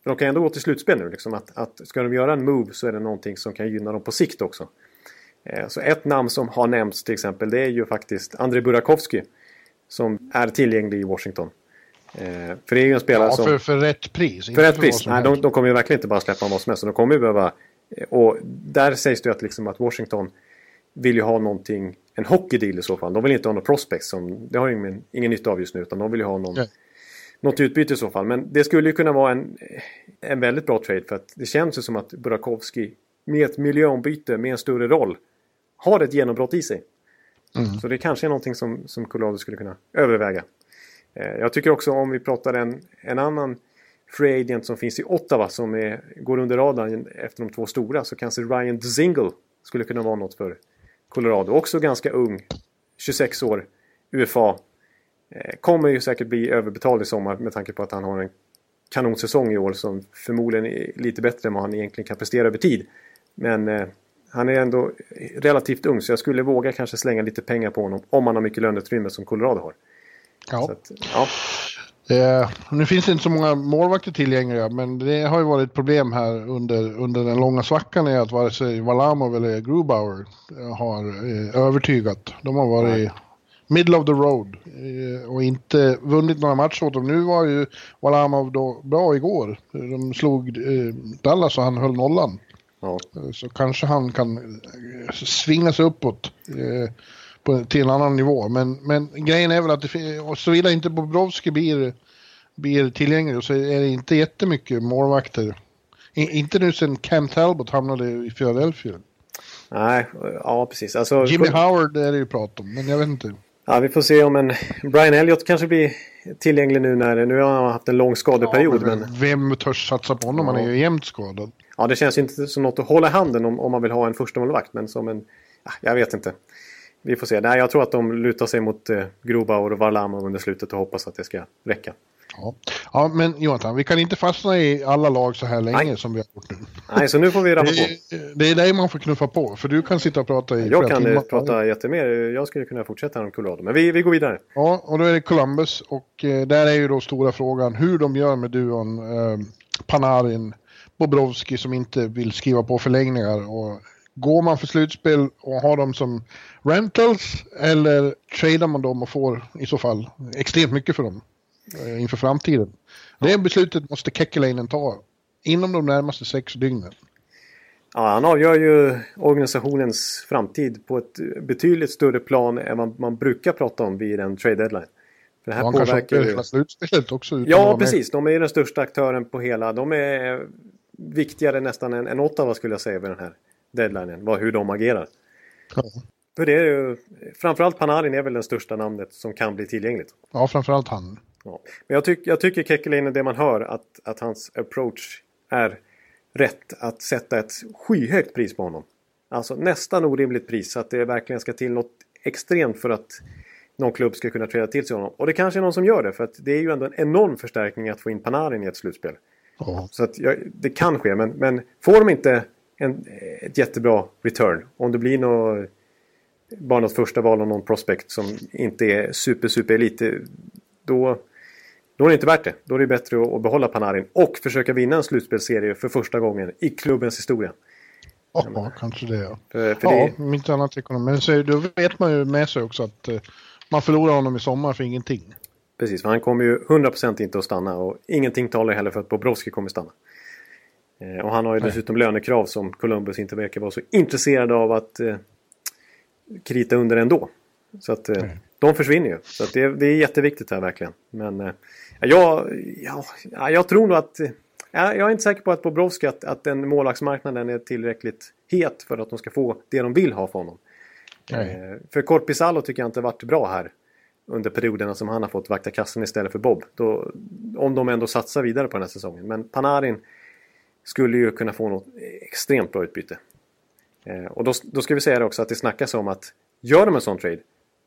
de kan ändå gå till slutspel nu. Liksom, att, att ska de göra en move så är det någonting som kan gynna dem på sikt också. Eh, så ett namn som har nämnts till exempel det är ju faktiskt Andrei Burakovsky. Som är tillgänglig i Washington. Eh, för det är ju en spelare ja, som... För, för rätt pris. För rätt pris. Nej, de, de, kommer ju verkligen inte bara släppa vad som helst. De kommer ju behöva... Eh, och där sägs det ju att, liksom att Washington vill ju ha någonting, en hockeydeal i så fall. De vill inte ha några prospects som, det har ju ingen, ingen nytta av just nu. Utan de vill ju ha någon, något utbyte i så fall. Men det skulle ju kunna vara en, en väldigt bra trade för att det känns ju som att Burakovsky med ett miljöombyte med en större roll har ett genombrott i sig. Mm. Så det kanske är någonting som, som Colorado skulle kunna överväga. Eh, jag tycker också om vi pratar en, en annan free agent som finns i Ottawa som är, går under radarn efter de två stora så kanske Ryan Zingle skulle kunna vara något för Colorado. Också ganska ung, 26 år, UFA. Eh, kommer ju säkert bli överbetald i sommar med tanke på att han har en kanonsäsong i år som förmodligen är lite bättre än vad han egentligen kan prestera över tid. Men eh, han är ändå relativt ung så jag skulle våga kanske slänga lite pengar på honom om han har mycket löneutrymme som Colorado har. Ja. Att, ja. Eh, nu finns det inte så många målvakter tillgängliga men det har ju varit ett problem här under, under den långa svackan är att vare sig Valamov eller Grubauer har eh, övertygat. De har varit Nej middle of the road eh, och inte vunnit några matcher åt dem. Nu var ju Walamov då bra igår. De slog eh, Dallas och han höll nollan. Ja. Eh, så kanske han kan svinga sig uppåt på, till en annan nivå. Men, men grejen är väl att det, såvida inte Bobrovski blir, blir tillgänglig så är det inte jättemycket målvakter. I, inte nu sen Cam Talbot hamnade i Philadelphia. Nej, ja precis. Alltså, Jimmy Howard är det ju prat om, men jag vet inte. Ja, vi får se om en Brian Elliott kanske blir tillgänglig nu när nu har han haft en lång skadeperiod. Ja, men, Vem törs satsa på honom? Ja. Han är ju jämt skadad. Ja, det känns inte som något att hålla i handen om, om man vill ha en första målvakt, men som en... Ja, jag vet inte. Vi får se. Nej, jag tror att de lutar sig mot eh, Grobauer och Varlamov under slutet och hoppas att det ska räcka. Ja. ja, men Jonathan, vi kan inte fastna i alla lag så här länge Nej. som vi har gjort nu. Nej, så nu får vi rappa på. Det är dig man får knuffa på, för du kan sitta och prata i Jag kan timmar. prata jättemer. Jag skulle kunna fortsätta om Colorado, men vi, vi går vidare. Ja, och då är det Columbus och eh, där är ju då stora frågan hur de gör med duon eh, Panarin Bobrovski som inte vill skriva på förlängningar. Och går man för slutspel och har dem som rentals eller tradar man dem och får i så fall extremt mycket för dem eh, inför framtiden. Det beslutet måste Kekkelainen ta inom de närmaste sex dygnen. Ja, han avgör ju organisationens framtid på ett betydligt större plan än vad man brukar prata om vid en trade deadline. För det här ja, påverkar ju... slutspelet också. Ja, precis. De är ju den största aktören på hela. De är viktigare nästan än, än Ottawa skulle jag säga vid den här deadlinen. Vad, hur de agerar. Ja. För det är ju, framförallt Panarin är väl det största namnet som kan bli tillgängligt. Ja, framförallt han. Ja. Men jag, tyck, jag tycker Kekkelinen, det man hör, att, att hans approach är rätt att sätta ett skyhögt pris på honom. Alltså nästan orimligt pris så att det verkligen ska till något extremt för att någon klubb ska kunna träda till sig honom. Och det kanske är någon som gör det för att det är ju ändå en enorm förstärkning att få in Panarin i ett slutspel. Oh. Så att ja, det kan ske men, men får de inte en, ett jättebra return. Om det blir något, bara något första val av någon prospect som inte är super super elite. Då, då är det inte värt det. Då är det bättre att, behålla Panarin och försöka vinna en slutspelsserie för första gången i klubbens historia. Ja, ja kanske det ja. För, för ja, det... inte annat ekonomi. Men så, då vet man ju med sig också att uh, man förlorar honom i sommar för ingenting. Precis, för han kommer ju 100% inte att stanna och ingenting talar heller för att Bobrovski kommer stanna. Eh, och han har ju Nej. dessutom lönekrav som Columbus inte verkar vara så intresserade av att eh, krita under ändå. Så att eh, de försvinner ju. Så att det, det är jätteviktigt här verkligen. Men eh, jag, ja, jag tror nog att... Ja, jag är inte säker på att Bobrovski att, att den målvaktsmarknaden är tillräckligt het för att de ska få det de vill ha för honom. Eh, för Korpisalo tycker jag inte varit bra här under perioderna som han har fått vakta kassen istället för Bob. Då, om de ändå satsar vidare på den här säsongen. Men Panarin skulle ju kunna få något extremt bra utbyte. Eh, och då, då ska vi säga också att det snackas om att gör de en sån trade,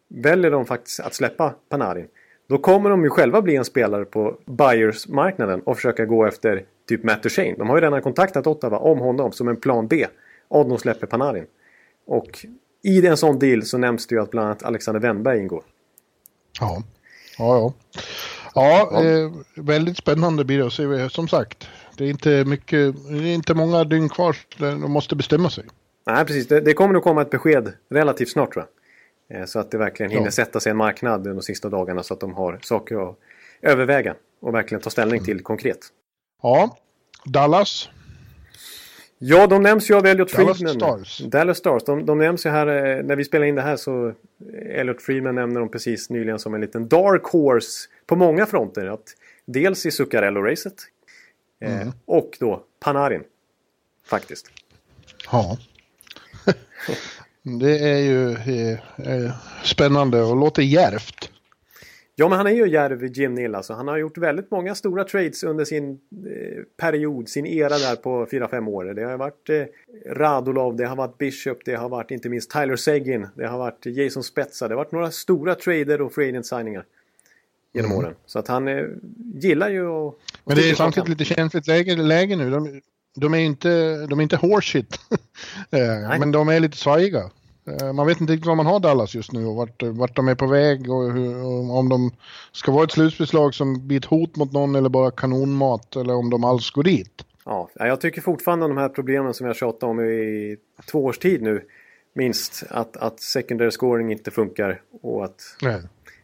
väljer de faktiskt att släppa Panarin, då kommer de ju själva bli en spelare på Buyers-marknaden och försöka gå efter typ Matt Duchene. De har ju redan kontaktat Ottawa om honom som en plan B om de släpper Panarin. Och i en sån deal så nämns det ju att bland annat Alexander Wennberg ingår. Ja, ja, ja. Ja. Eh, väldigt spännande blir det att se. Som sagt, det är inte, mycket, det är inte många dygn kvar. De måste bestämma sig. Nej, precis. Det, det kommer nog komma ett besked relativt snart tror jag. Eh, så att det verkligen hinner ja. sätta sig en marknad de sista dagarna så att de har saker att överväga och verkligen ta ställning mm. till konkret. Ja, Dallas. Ja, de nämns ju av Elliot Dallas Friedman. Stars. Dallas Stars. De, de nämns ju här, eh, när vi spelar in det här så Elliot Friedman nämner de precis nyligen som en liten dark horse på många fronter. Att dels i Zuccarello-racet eh, mm. och då Panarin. Faktiskt. Ja. (laughs) det är ju eh, spännande och låter järvt. Ja, men han är ju djärv Jim Nill alltså. Han har gjort väldigt många stora trades under sin eh, period, sin era där på 4-5 år. Det har varit eh, Radulov, det har varit Bishop, det har varit inte minst Tyler Seguin, det har varit Jason Spetsa. Det har varit några stora trader och free agent signingar genom mm. åren. Så att han eh, gillar ju att... Men det är samtidigt lite känsligt läge, läge nu. De, de, är inte, de är inte horseshit. (laughs) Eh, men de är lite svajiga. Eh, man vet inte riktigt vad man har Dallas just nu och vart, vart de är på väg och, hur, och om de ska vara ett slutspelslag som blir ett hot mot någon eller bara kanonmat eller om de alls går dit. Ja, jag tycker fortfarande de här problemen som jag tjatat om i två års tid nu minst att, att secondary scoring inte funkar och att,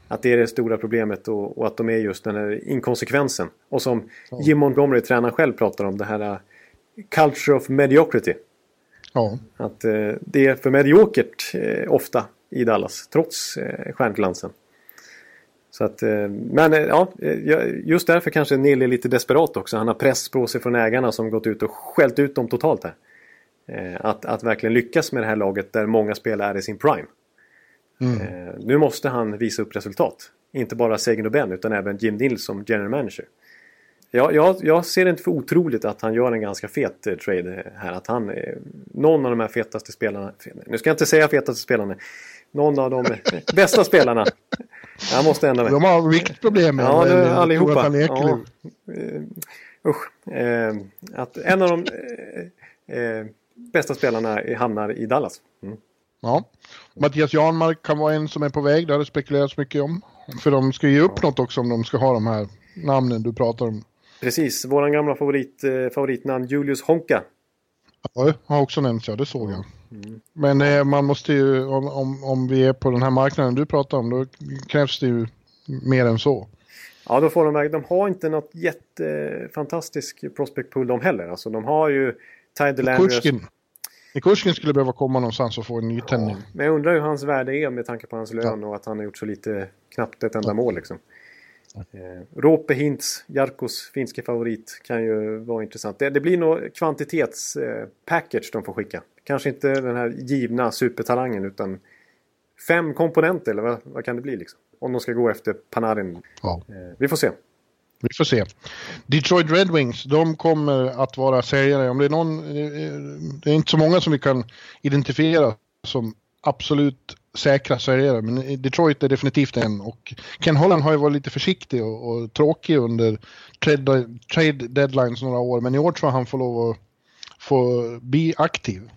att det är det stora problemet och, och, att de är just den här inkonsekvensen. Och som. Jim Montgomery, tränaren själv, pratar om det här culture of mediocrity. Ja. Att eh, det är för mediokert eh, ofta i Dallas, trots eh, stjärnglansen. Så att, eh, men eh, ja, just därför kanske Neil är lite desperat också. Han har press på sig från ägarna som gått ut och skällt ut dem totalt här. Eh, att, att verkligen lyckas med det här laget där många spelare är i sin prime. Mm. Nu måste han visa upp resultat. Inte bara Sagan och Ben utan även Jim Nils som general manager. Jag, jag, jag ser det inte för otroligt att han gör en ganska fet eh, trade här. Att han, eh, någon av de här fetaste spelarna, nu ska jag inte säga fetaste spelarna, någon av de (laughs) bästa spelarna. Jag måste ändra mig. De har viktproblem Ja, det, allihopa. Ja, uh, usch. Eh, att en av de eh, eh, bästa spelarna hamnar i Dallas. Mm. Ja. Mattias Janmark kan vara en som är på väg. Det har det spekulerats mycket om. För de ska ge upp ja. något också om de ska ha de här namnen du pratar om. Precis, våran gamla favorit, eh, favoritnamn Julius Honka. Ja, har också nämnts, ja det såg jag. Mm. Men eh, man måste ju, om, om, om vi är på den här marknaden du pratar om, då krävs det ju mer än så. Ja, då får de, de har inte något jättefantastisk prospect pool de heller. Alltså de har ju Ty Delandrius. Nikushkin skulle behöva komma någonstans och få en nytändning. Ja, men jag undrar hur hans värde är med tanke på hans lön och att han har gjort så lite, knappt ett enda mål liksom. Eh, Rope Hintz, Jarkos finske favorit, kan ju vara intressant. Det, det blir nog kvantitetspackage eh, de får skicka. Kanske inte den här givna supertalangen utan fem komponenter eller vad, vad kan det bli liksom? Om de ska gå efter Panarin. Ja. Eh, vi får se. Vi får se. Detroit Red Wings, de kommer att vara säljare. Om det är någon, eh, det är inte så många som vi kan identifiera som absolut säkra säljare, men Detroit är definitivt en. Och Ken Holland har ju varit lite försiktig och, och tråkig under trade, trade deadlines några år, men i år tror jag han får lov att få bli aktiv.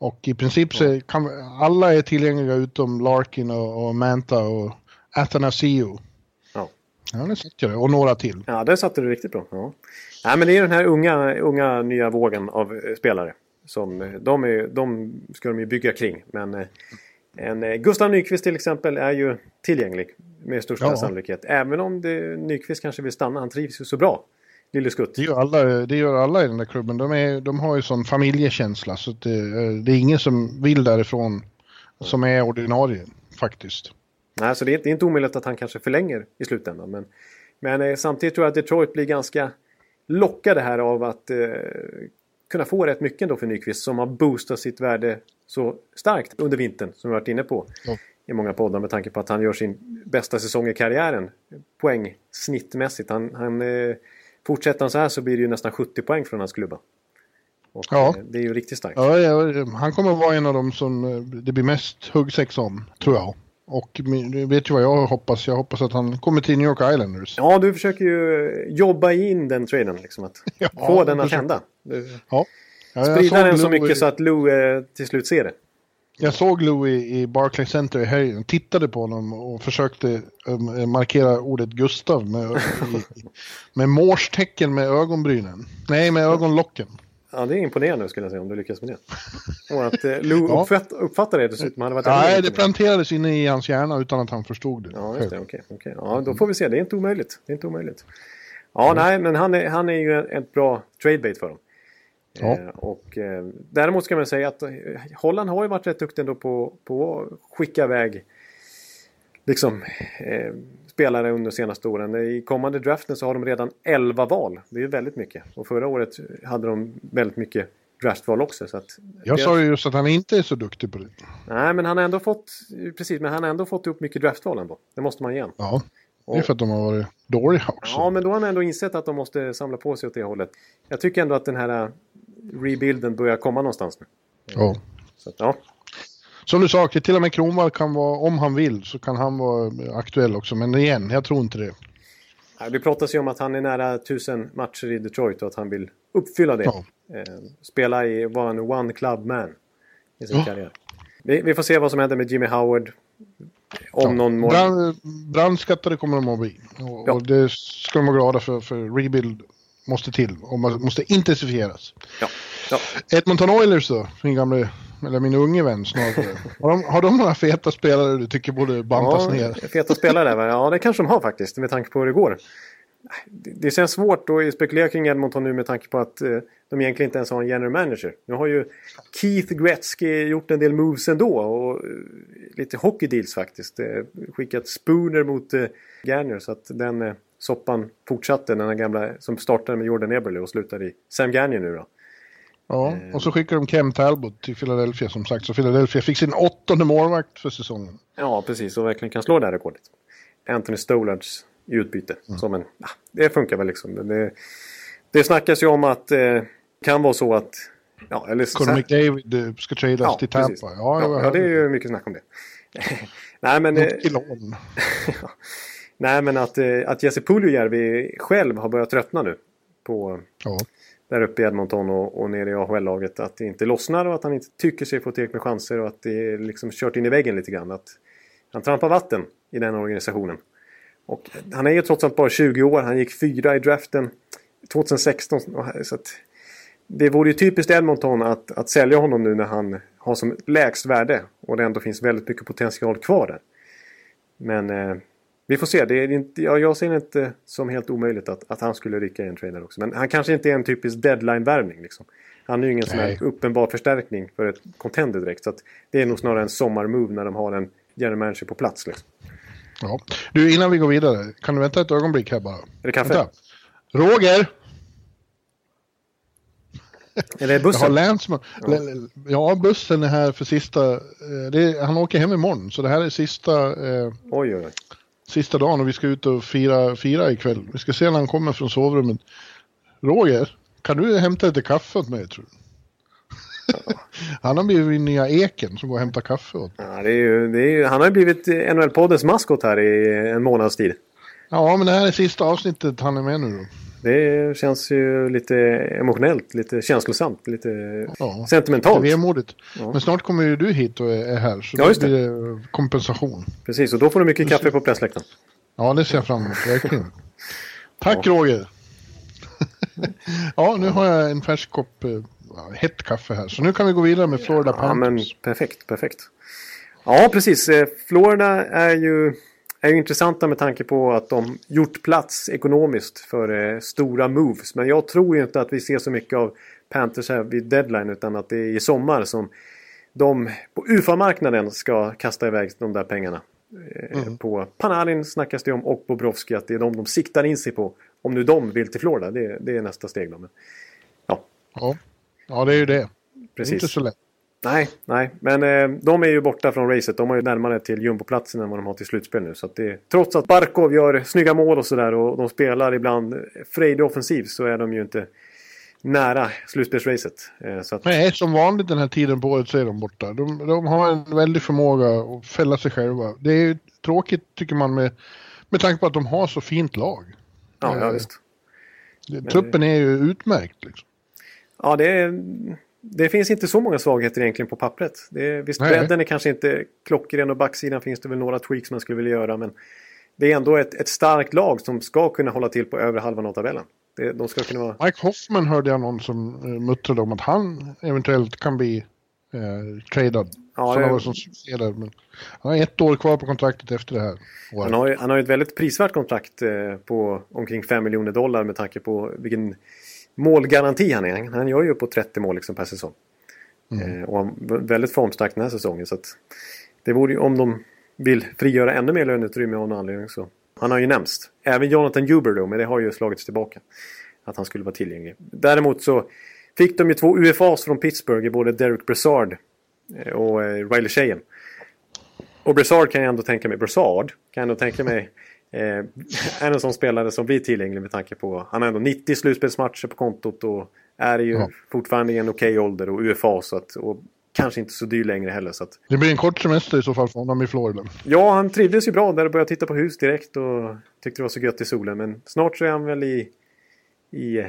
Och i princip så kan alla är tillgängliga utom Larkin och, och Manta och Athanasiou. Ja. Ja, det satte jag det. Och några till. Ja, det satte du riktigt bra. Ja. Nej, men det är den här unga, unga nya vågen av spelare. Som, de, är, de ska de ju bygga kring. Men eh, en, Gustav Nyqvist till exempel är ju tillgänglig med största ja. sannolikhet. Även om det, Nyqvist kanske vill stanna. Han trivs ju så bra. Lille Skutt. Det gör, alla, det gör alla i den där klubben. De, är, de har ju sån familjekänsla. Så det, det är ingen som vill därifrån som är ordinarie faktiskt. Nej, så det är, det är inte omöjligt att han kanske förlänger i slutändan. Men, men eh, samtidigt tror jag att Detroit blir ganska lockade här av att eh, kunna få rätt mycket då för Nyqvist som har boostat sitt värde så starkt under vintern som vi varit inne på ja. i många poddar med tanke på att han gör sin bästa säsong i karriären poäng snittmässigt. Han, han, eh, fortsätter han så här så blir det ju nästan 70 poäng från hans klubba. Och, ja. Eh, det är ju riktigt starkt. Ja, ja, han kommer vara en av dem som eh, det blir mest huggsex om, tror jag. Och vet du vad jag hoppas? Jag hoppas att han kommer till New York Islanders. Ja, du försöker ju jobba in den traden. Liksom, att (laughs) ja, få den att hända. Du ja. Ja, sprida den så Louis... mycket så att Lou eh, till slut ser det. Jag såg Louis i Barclay Center i helgen, tittade på honom och försökte um, markera ordet Gustav med, (laughs) med morstecken med ögonbrynen. Nej, med ögonlocken. Ja, det är imponerande skulle jag säga om du lyckas med det. Och att eh, Lou ja. uppfatt, uppfattade det dessutom. Hade varit Nej, det planterades inne i hans hjärna utan att han förstod det. Ja, just det. Okay, okay. Ja, då får vi se. Det är inte omöjligt. Det är inte omöjligt. Ja, mm. nej, men han är, han är ju ett bra tradebait för dem. Ja. Eh, och, eh, däremot ska man säga att eh, Holland har ju varit rätt duktig ändå på, på att skicka iväg liksom, eh, spelare under de senaste åren. I kommande draften så har de redan 11 val. Det är väldigt mycket. Och förra året hade de väldigt mycket draftval också. Så att jag det... sa ju just att han inte är så duktig på det. Nej, men han har ändå fått, precis, men han har ändå fått upp mycket draftval ändå. Det måste man igen. Ja, det är för att de har varit dåliga också. Ja, men då har han ändå insett att de måste samla på sig åt det hållet. Jag tycker ändå att den här äh, rebuilden börjar komma någonstans nu. Ja. Så, ja. Som du sa, till och med Kronwall kan vara, om han vill, så kan han vara aktuell också. Men igen, jag tror inte det. Det pratas ju om att han är nära tusen matcher i Detroit och att han vill uppfylla det. Ja. Eh, spela i, vara en one club man i sin ja. karriär. Vi, vi, får se vad som händer med Jimmy Howard. Om ja. någon månad. Brand, brandskattade kommer de att bli. Och, ja. och det ska de vara glada för, för rebuild måste till och måste intensifieras. Ja. Ja. Edmonton Oilers då, min gamla eller min unge vän snarare. Har de, har de några feta spelare du tycker borde bantas ja, ner? Feta spelare va? Ja, det kanske de har faktiskt med tanke på hur det går. Det känns svårt att spekulera kring Edmonton nu med tanke på att eh, de egentligen inte ens har en general manager. Nu har ju Keith Gretzky gjort en del moves ändå och eh, lite hockey deals faktiskt. Eh, skickat Spooner mot eh, Garner så att den soppan fortsatte. Den gamla som startade med Jordan Eberle och slutade i Sam Gagner nu då. Ja, eh. och så skickar de Kem Talbot till Philadelphia som sagt. Så Philadelphia fick sin åttonde målvakt för säsongen. Ja, precis. Och verkligen kan slå det här rekordet. Anthony Stolards i utbyte. Mm. Som en, ja, det funkar väl liksom. Det, det snackas ju om att det eh, kan vara så att... Ja, eller Conor McDavid eh, ska tradas ja, till Tampa. Ja, ja, ja, det är ju mycket snack om det. (laughs) Nej, men... (laughs) Nej, men att, att Jesse Puljujärvi själv har börjat tröttna nu. På, ja där uppe i Edmonton och, och nere i AHL-laget att det inte lossnar och att han inte tycker sig få tillräckligt med chanser och att det är liksom kört in i väggen lite grann. Att han trampar vatten i den organisationen. Och han är ju trots allt bara 20 år. Han gick fyra i draften 2016. Så att, det vore ju typiskt Edmonton att, att sälja honom nu när han har som lägst värde. Och det ändå finns väldigt mycket potential kvar där. Men eh, vi får se. Det är inte, ja, jag ser det inte som helt omöjligt att, att han skulle rycka en trader också. Men han kanske inte är en typisk deadline-värvning. Liksom. Han är ju ingen sån här uppenbar förstärkning för ett contender direkt. Så det är nog snarare en sommarmove när de har en general manager på plats. Liksom. Ja. Du, innan vi går vidare, kan du vänta ett ögonblick här bara? Är det kaffe? Vänta. Roger! Eller bussen? Jag har Länsman. Ja. ja, bussen är här för sista... Eh, är, han åker hem imorgon, så det här är sista... Eh, oj, oj, oj. Sista dagen och vi ska ut och fira, fira ikväll. Vi ska se när han kommer från sovrummet. Roger, kan du hämta lite kaffe åt mig tror du? (laughs) han har blivit nya Eken som går och hämtar kaffe åt ja, det är ju, det är ju, Han har blivit NHL-poddens maskot här i en månads tid. Ja, men det här är sista avsnittet han är med nu då. Det känns ju lite emotionellt, lite känslosamt, lite ja, sentimentalt. Vemodigt. Ja. Men snart kommer ju du hit och är här, så ja, blir det kompensation. Precis, och då får du mycket kaffe på pressläktaren. Ja, det ser jag fram emot, verkligen. Tack ja. Roger! (laughs) ja, nu har jag en färsk kopp äh, hett kaffe här, så nu kan vi gå vidare med Florida Panthers. Ja, men perfekt, perfekt. Ja, precis. Eh, Florida är ju är ju intressanta med tanke på att de gjort plats ekonomiskt för eh, stora moves. Men jag tror ju inte att vi ser så mycket av Panthers här vid deadline utan att det är i sommar som de på UFA-marknaden ska kasta iväg de där pengarna. Eh, mm. På Panarin snackas det om och Bobrovski att det är de de siktar in sig på. Om nu de vill till Florida, det, det är nästa steg. Då. Men, ja. ja. ja, det är ju det. Precis. Det är inte så lätt. Nej, nej. Men eh, de är ju borta från racet. De har ju närmare till jumboplatsen än vad de har till slutspel nu. Så att det, trots att Barkov gör snygga mål och sådär och de spelar ibland frejdig offensiv så är de ju inte nära slutspelsracet. Eh, att... Nej, som vanligt den här tiden på året så är de borta. De, de har en väldig förmåga att fälla sig själva. Det är ju tråkigt tycker man med, med tanke på att de har så fint lag. Ja, ja visst. Truppen är ju utmärkt. Liksom. Ja, det är det finns inte så många svagheter egentligen på pappret. Det visst, bredden är kanske inte klockren och backsidan finns det väl några tweaks man skulle vilja göra. Men det är ändå ett, ett starkt lag som ska kunna hålla till på övre halvan av tabellen. Det, de ska kunna vara... Mike Hoffman hörde jag någon som uh, muttrade om att han eventuellt kan bli uh, tradad. Ja, det... som där, men han har ett år kvar på kontraktet efter det här. Han har, han har ett väldigt prisvärt kontrakt uh, på omkring 5 miljoner dollar med tanke på vilken målgaranti han är. Han gör ju på 30 mål liksom per säsong. Mm. Eh, och han väldigt formstark den här säsongen. Så det vore ju om de vill frigöra ännu mer löneutrymme av någon anledning så. Han har ju nämnts. Även Jonathan Huber då, men det har ju slagits tillbaka. Att han skulle vara tillgänglig. Däremot så fick de ju två UFAs från Pittsburgh i både Derek Brassard eh, och eh, Riley Sheehan. Och Brassard kan jag ändå tänka mig, Brassard kan jag ändå tänka mig Eh, (laughs) är en sån spelare som blir tillgänglig med tanke på han har ändå 90 slutspelsmatcher på kontot och är ju ja. fortfarande i en okej okay ålder och UFA så att, och kanske inte så dyr längre heller. Så att... Det blir en kort semester i så fall för honom i Florida. Ja, han trivdes ju bra där och började titta på hus direkt och tyckte det var så gött i solen. Men snart så är han väl i... i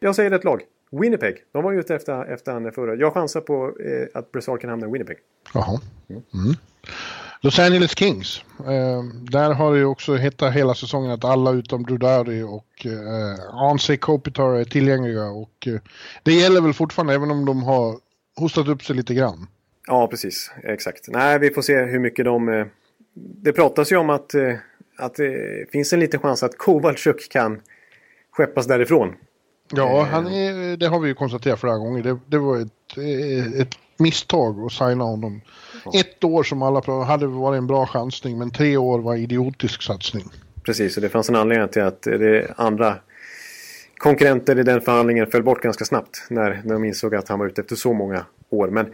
jag säger ett lag. Winnipeg. De var ju ute efter, efter han förra. Jag chansar på eh, att Brassard kan hamna i Winnipeg. Jaha. Mm. Los Angeles Kings. Eh, där har det ju också hetat hela säsongen att alla utom Drudari och eh, Anse Kopitar är tillgängliga. Och eh, det gäller väl fortfarande även om de har hostat upp sig lite grann. Ja, precis. Exakt. Nej, vi får se hur mycket de... Eh, det pratas ju om att, eh, att det finns en liten chans att Kovalchuk kan skeppas därifrån. Ja, eh. han är, det har vi ju konstaterat flera gånger. Det, det var ett, ett misstag att signa honom. Ett år som alla pratade hade varit en bra chansning men tre år var idiotisk satsning. Precis, och det fanns en anledning till att det andra konkurrenter i den förhandlingen föll bort ganska snabbt när, när de insåg att han var ute efter så många år. Men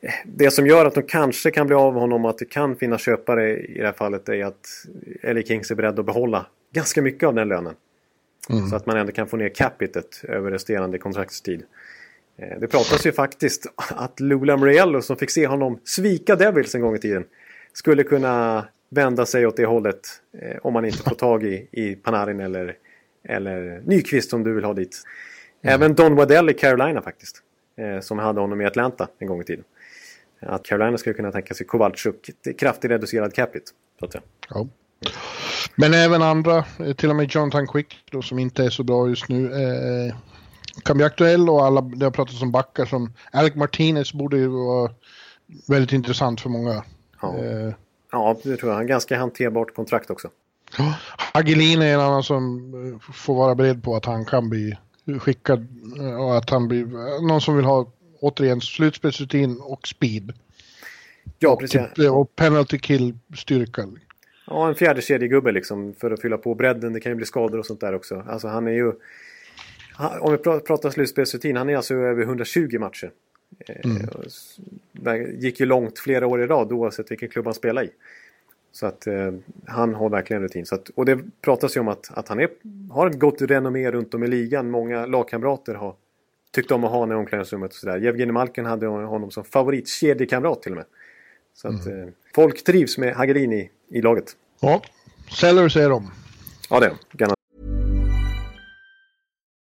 eh, det som gör att de kanske kan bli av honom och att det kan finnas köpare i det här fallet är att LA Kings är beredd att behålla ganska mycket av den lönen. Mm. Så att man ändå kan få ner capitet över resterande kontraktstid. Eh, det pratas ju faktiskt att Lula Muriello som fick se honom svika Devils en gång i tiden skulle kunna vända sig åt det hållet eh, om man inte får tag i, i Panarin eller, eller Nyqvist som du vill ha dit. Mm. Även Don Waddell i Carolina faktiskt. Eh, som hade honom i Atlanta en gång i tiden. Att Carolina skulle kunna tänka sig Kowalczyk, kraftigt reducerad capita. Så att säga. Ja. Men även andra, till och med Jonathan Quick då, som inte är så bra just nu, eh, kan bli aktuell och alla, det har pratats om backar som Alec Martinez borde ju vara väldigt intressant för många. Ja. Eh, Ja, det tror jag. Ganska hanterbart kontrakt också. Hagelin är en annan som eh, får vara beredd på att han kan bli skickad eh, och att han blir någon som vill ha återigen slutspelsrutin och speed. Ja, och, precis. typ, och penalty kill styrka. Ja, en fjärde kedjegubbe liksom för att fylla på bredden. Det kan ju bli skador och sånt där också. Alltså han är ju... Om vi pra- pratar slutspelsrutin, han är alltså över 120 matcher. Eh, där gick ju långt flera år i rad oavsett vilken klubb han spelar i. Så att eh, han har verkligen rutin. Så att, och det pratas ju om att, att han är, har ett gott renommé runt om i ligan. Många lagkamrater har tyckt om att ha honom i omklädningsrummet och sådär. Jevgenij Malkin hade honom som favoritkedjekamrat till och med. Så att eh, folk trivs med Hagelin i, i laget. Ja, Sellers är de. Ja, det är de.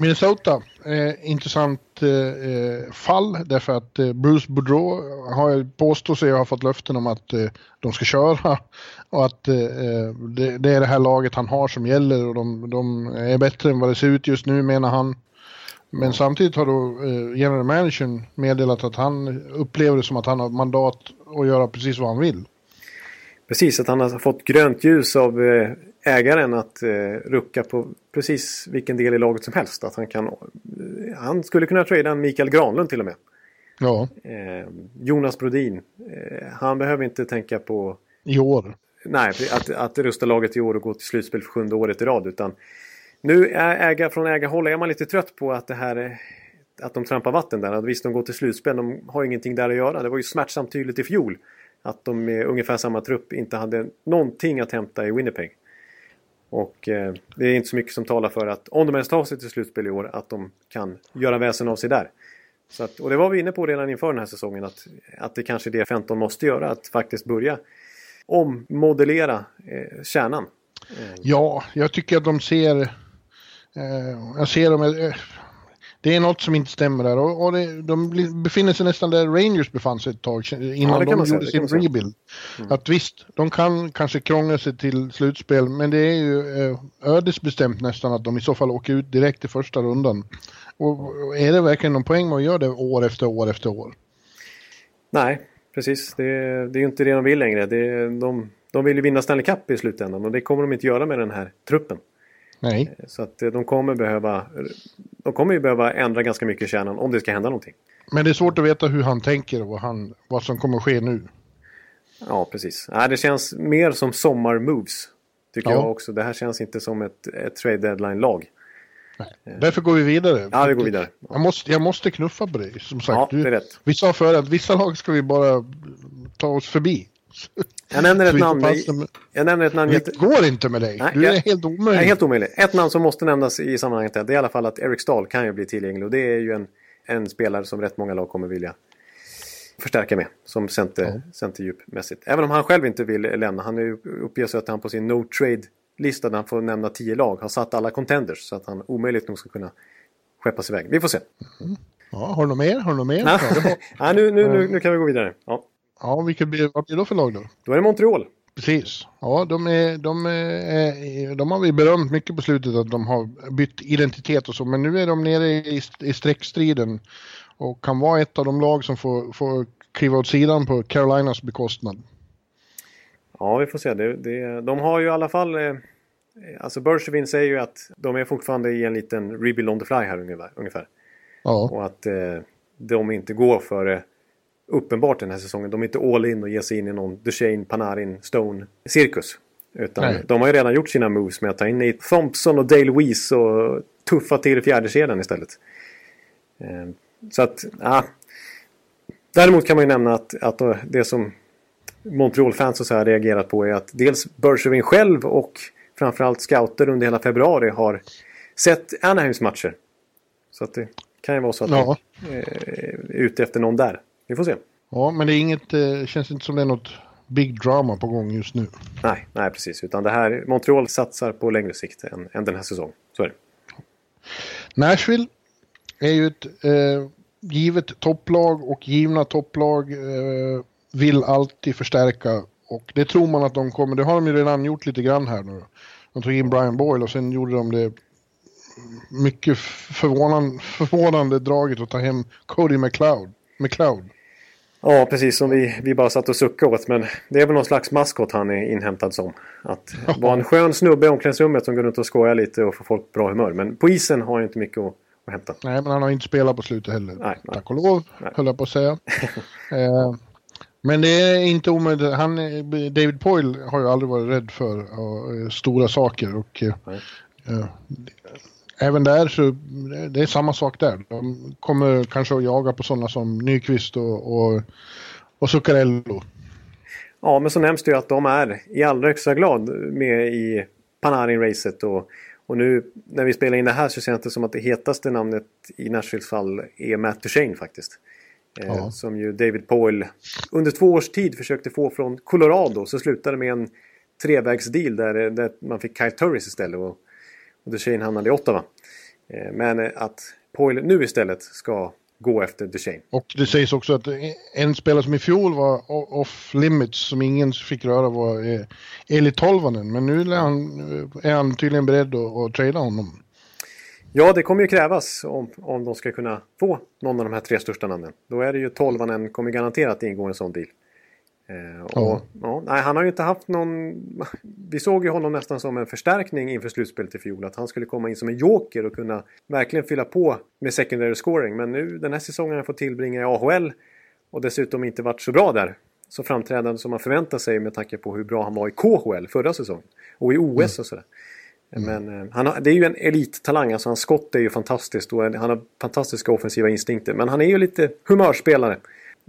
Minnesota, eh, intressant eh, fall därför att eh, Bruce Boudreau har påstår sig ha fått löften om att eh, de ska köra (laughs) och att eh, eh, det, det är det här laget han har som gäller och de, de är bättre än vad det ser ut just nu menar han. Men samtidigt har då eh, general managern meddelat att han upplever det som att han har mandat att göra precis vad han vill. Precis, att han har fått grönt ljus av eh, ägaren att eh, rucka på precis vilken del i laget som helst. Att han, kan, eh, han skulle kunna trada Mikael Granlund till och med. Ja, Eh, Jonas Brodin, eh, han behöver inte tänka på i år. nej, att, att rusta laget i år och gå till slutspel för sjunde året i rad. Utan nu är äga, från ägarhåll är man lite trött på att det här att de trampar vatten där. Att visst, de går till slutspel, de har ingenting där att göra. Det var ju smärtsamt tydligt i fjol att de med ungefär samma trupp inte hade någonting att hämta i Winnipeg. Och eh, det är inte så mycket som talar för att om de ens tar sig till slutspel i år att de kan göra väsen av sig där. Så att, och det var vi inne på redan inför den här säsongen att, att det kanske är det 15 måste göra. Att faktiskt börja ommodellera eh, kärnan. Ja, jag tycker att de ser... Eh, jag ser dem... Eh, det är något som inte stämmer där och, och det, de befinner sig nästan där Rangers befann sig ett tag innan kan de gjorde sin säga. Mm. rebuild. Att visst, de kan kanske krångla sig till slutspel men det är ju eh, ödesbestämt nästan att de i så fall åker ut direkt i första rundan. Och, och är det verkligen någon poäng med att göra det år efter år efter år? Nej, precis. Det, det är ju inte det de vill längre. Det, de, de vill ju vinna Stanley Cup i slutändan och det kommer de inte göra med den här truppen. Nej. Så att eh, de kommer behöva de kommer ju behöva ändra ganska mycket i kärnan om det ska hända någonting. Men det är svårt att veta hur han tänker och vad, han, vad som kommer att ske nu. Ja, precis. Nej, det känns mer som sommarmoves. Tycker Ja. jag också. Det här känns inte som ett, ett trade deadline-lag. Därför går vi vidare. Ja, vi går vidare. Jag måste, jag måste knuffa på dig, som sagt. Ja, det är rätt. Vi sa förut att vissa lag ska vi bara ta oss förbi. Jag nämner ett namn. med- Jag nämner ett namn. Det går inte med dig. Nej, du är jag- helt omöjlig. är helt omöjligt. Ett namn som måste nämnas i sammanhanget är i alla fall att Eric Stahl kan ju bli tillgänglig. Och det är ju en, en spelare som rätt många lag kommer vilja förstärka med. Som center, centerdjupmässigt. Även om han själv inte vill lämna. Han sig att han på sin no trade-lista där han får nämna tio lag har satt alla contenders. Så att han omöjligt nog ska kunna skeppas iväg. Vi får se. Ja, har du något mer? Har du något mer? Ja, Ja, (laughs) ja, nu, nu, nu, nu kan vi gå vidare. Ja. Ja vilket blir, vad blir det då för lag då? Då är det Montreal. Precis. Ja, de, är, de, är, de har vi berömt mycket på slutet att de har bytt identitet och så. Men nu är de nere i, i streckstriden och kan vara ett av de lag som får, får kliva åt sidan på Carolinas bekostnad. Ja, vi får se. Det, det, de har ju i alla fall... Eh, alltså Bergevin säger ju att de är fortfarande i en liten rebuild on the fly här ungefär. ungefär. Ja, Och att eh, de inte går för eh, uppenbart den här säsongen. De är inte all in och ger sig in i någon Duchene, Panarin, Stone-cirkus. Utan Nej. de har ju redan gjort sina moves med att ta in Nate Thompson och Dale Weiss och tuffa till fjärde kedjan istället. Eh, så att, ja. Däremot kan man ju nämna att, att det som Montreal-fans och så här reagerat på är att dels Bergevin själv och framförallt scouter under hela februari har sett Anaheims matcher. Så att det kan ju vara så att ja. vi är ute efter någon där. Vi får se. Ja, men det är inget, eh, känns inte som det är något big drama på gång just nu. Nej, nej precis. Utan det här, Montreal satsar på längre sikt än, än den här säsongen. Så är det. Nashville är ju ett eh, givet topplag och givna topplag eh, vill alltid förstärka. Och det tror man att de kommer, det har de ju redan gjort lite grann här nu. De tog in Brian Boyle och sen gjorde de det mycket förvånande, förvånande draget att ta hem Cody McLeod. McLeod. Ja, precis som vi, vi bara satt och suckade åt. Men det är väl någon slags maskot han är inhämtad som. Att vara en skön snubbe i omklädningsrummet som går runt och skojar lite och får folk bra humör. Men på isen har han inte mycket att, att hämta. Nej, men han har inte spelat på slutet heller. Nej, nej. Tack och lov, nej. höll jag på att säga. (laughs) eh, men det är inte omöjligt. Han, David Poyle har ju aldrig varit rädd för uh, stora saker. Och, uh, även där så det är samma sak där. De kommer kanske att jaga på sådana som Nyqvist och, och, och Zuccarello. Ja, men så nämns det ju att de är i allra högsta grad med i Panarin-racet. Och, och nu när vi spelar in det här så känns det som att det hetaste namnet i Nashvilles fall är Matt Duchene faktiskt. Eh, ja. Som ju David Poyle under två års tid försökte få från Colorado. Så slutade med en trevägsdeal där, där man fick Kyle Turris istället. Och Duchene hamnade i Ottawa. Eh, men att Poyle nu istället ska gå efter Duchene. Och det sägs också att en spelare som i fjol var off limits som ingen fick röra var eh, Eli Tolvanen. Men nu är han, är han tydligen beredd att, att trada honom. Ja, det kommer ju krävas om, om de ska kunna få någon av de här tre största namnen. Då är det ju Tolvanen kommer garanterat ingå en sån deal. Eh, och, ja. ja. nej, han har ju inte haft någon... (laughs) Vi såg ju honom nästan som en förstärkning inför slutspelet i fjol. Att han skulle komma in som en joker och kunna verkligen fylla på med secondary scoring. Men nu den här säsongen har han fått tillbringa i AHL och dessutom inte varit så bra där. Så framträdande som man förväntar sig med tanke på hur bra han var i KHL förra säsongen. Och i OS mm. och sådär. Mm. Men eh, han har, det är ju en elittalang, alltså hans skott är ju fantastiskt och han har fantastiska offensiva instinkter. Men han är ju lite humörspelare.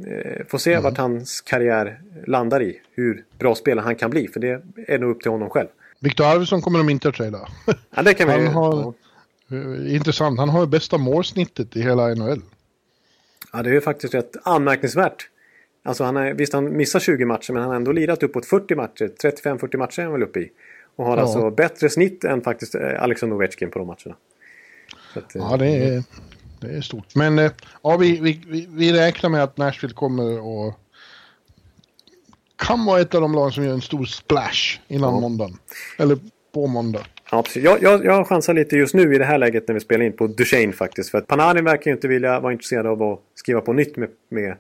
Eh, får se mm. vart hans karriär landar i. Hur bra spelare han kan bli. För det är nog upp till honom själv. Viktor Arvidsson kommer de inte att trada. (laughs) Ja, det kan vi han har, ja. Intressant. Han har bästa målsnittet i hela NHL. Ja, det är ju faktiskt rätt anmärkningsvärt. Alltså han är, visst, han missar 20 matcher men han har ändå lirat uppåt 40 matcher. 35-40 matcher är han väl uppe i. Och har ja. alltså bättre snitt än faktiskt eh, Alexander Ovechkin på de matcherna. Att, ja, det är, det är stort. Men eh, ja, vi, vi, vi räknar med att Nashville kommer och kan vara ett av de lag som gör en stor splash innan ja. måndagen. Eller på måndag. Ja, precis. Jag, jag, jag chansar lite just nu i det här läget när vi spelar in på Duchene faktiskt. För att Panarin verkar ju inte vilja vara intresserad av att skriva på nytt med, med,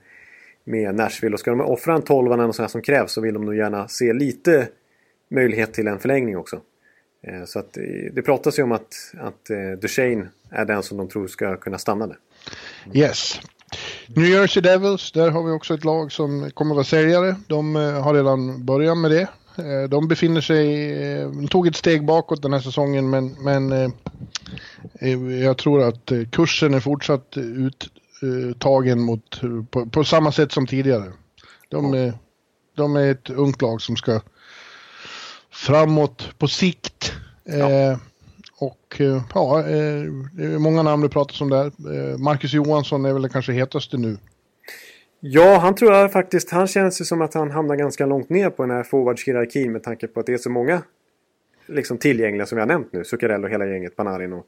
med Nashville. Och ska de offra en tolvan och sådär som krävs så vill de nog gärna se lite möjlighet till en förlängning också. Eh, så att det pratas ju om att, att eh, Duchene är den som de tror ska kunna stanna där. Yes. New Jersey Devils, där har vi också ett lag som kommer att vara säljare. De eh, har redan börjat med det. De befinner sig, de tog ett steg bakåt den här säsongen men, men jag tror att kursen är fortsatt uttagen mot, på, på samma sätt som tidigare. De, de är ett ungt lag som ska framåt på sikt. Ja. Eh, och eh, ja, eh, det är många namn det pratas om där. Marcus Johansson är väl kanske hetaste nu. Ja, han tror jag faktiskt, han känns ju som att han hamnar ganska långt ner på den här forwardshierarkin med tanke på att det är så många liksom tillgängliga som jag har nämnt nu. Zuccarello och hela gänget, Panarin och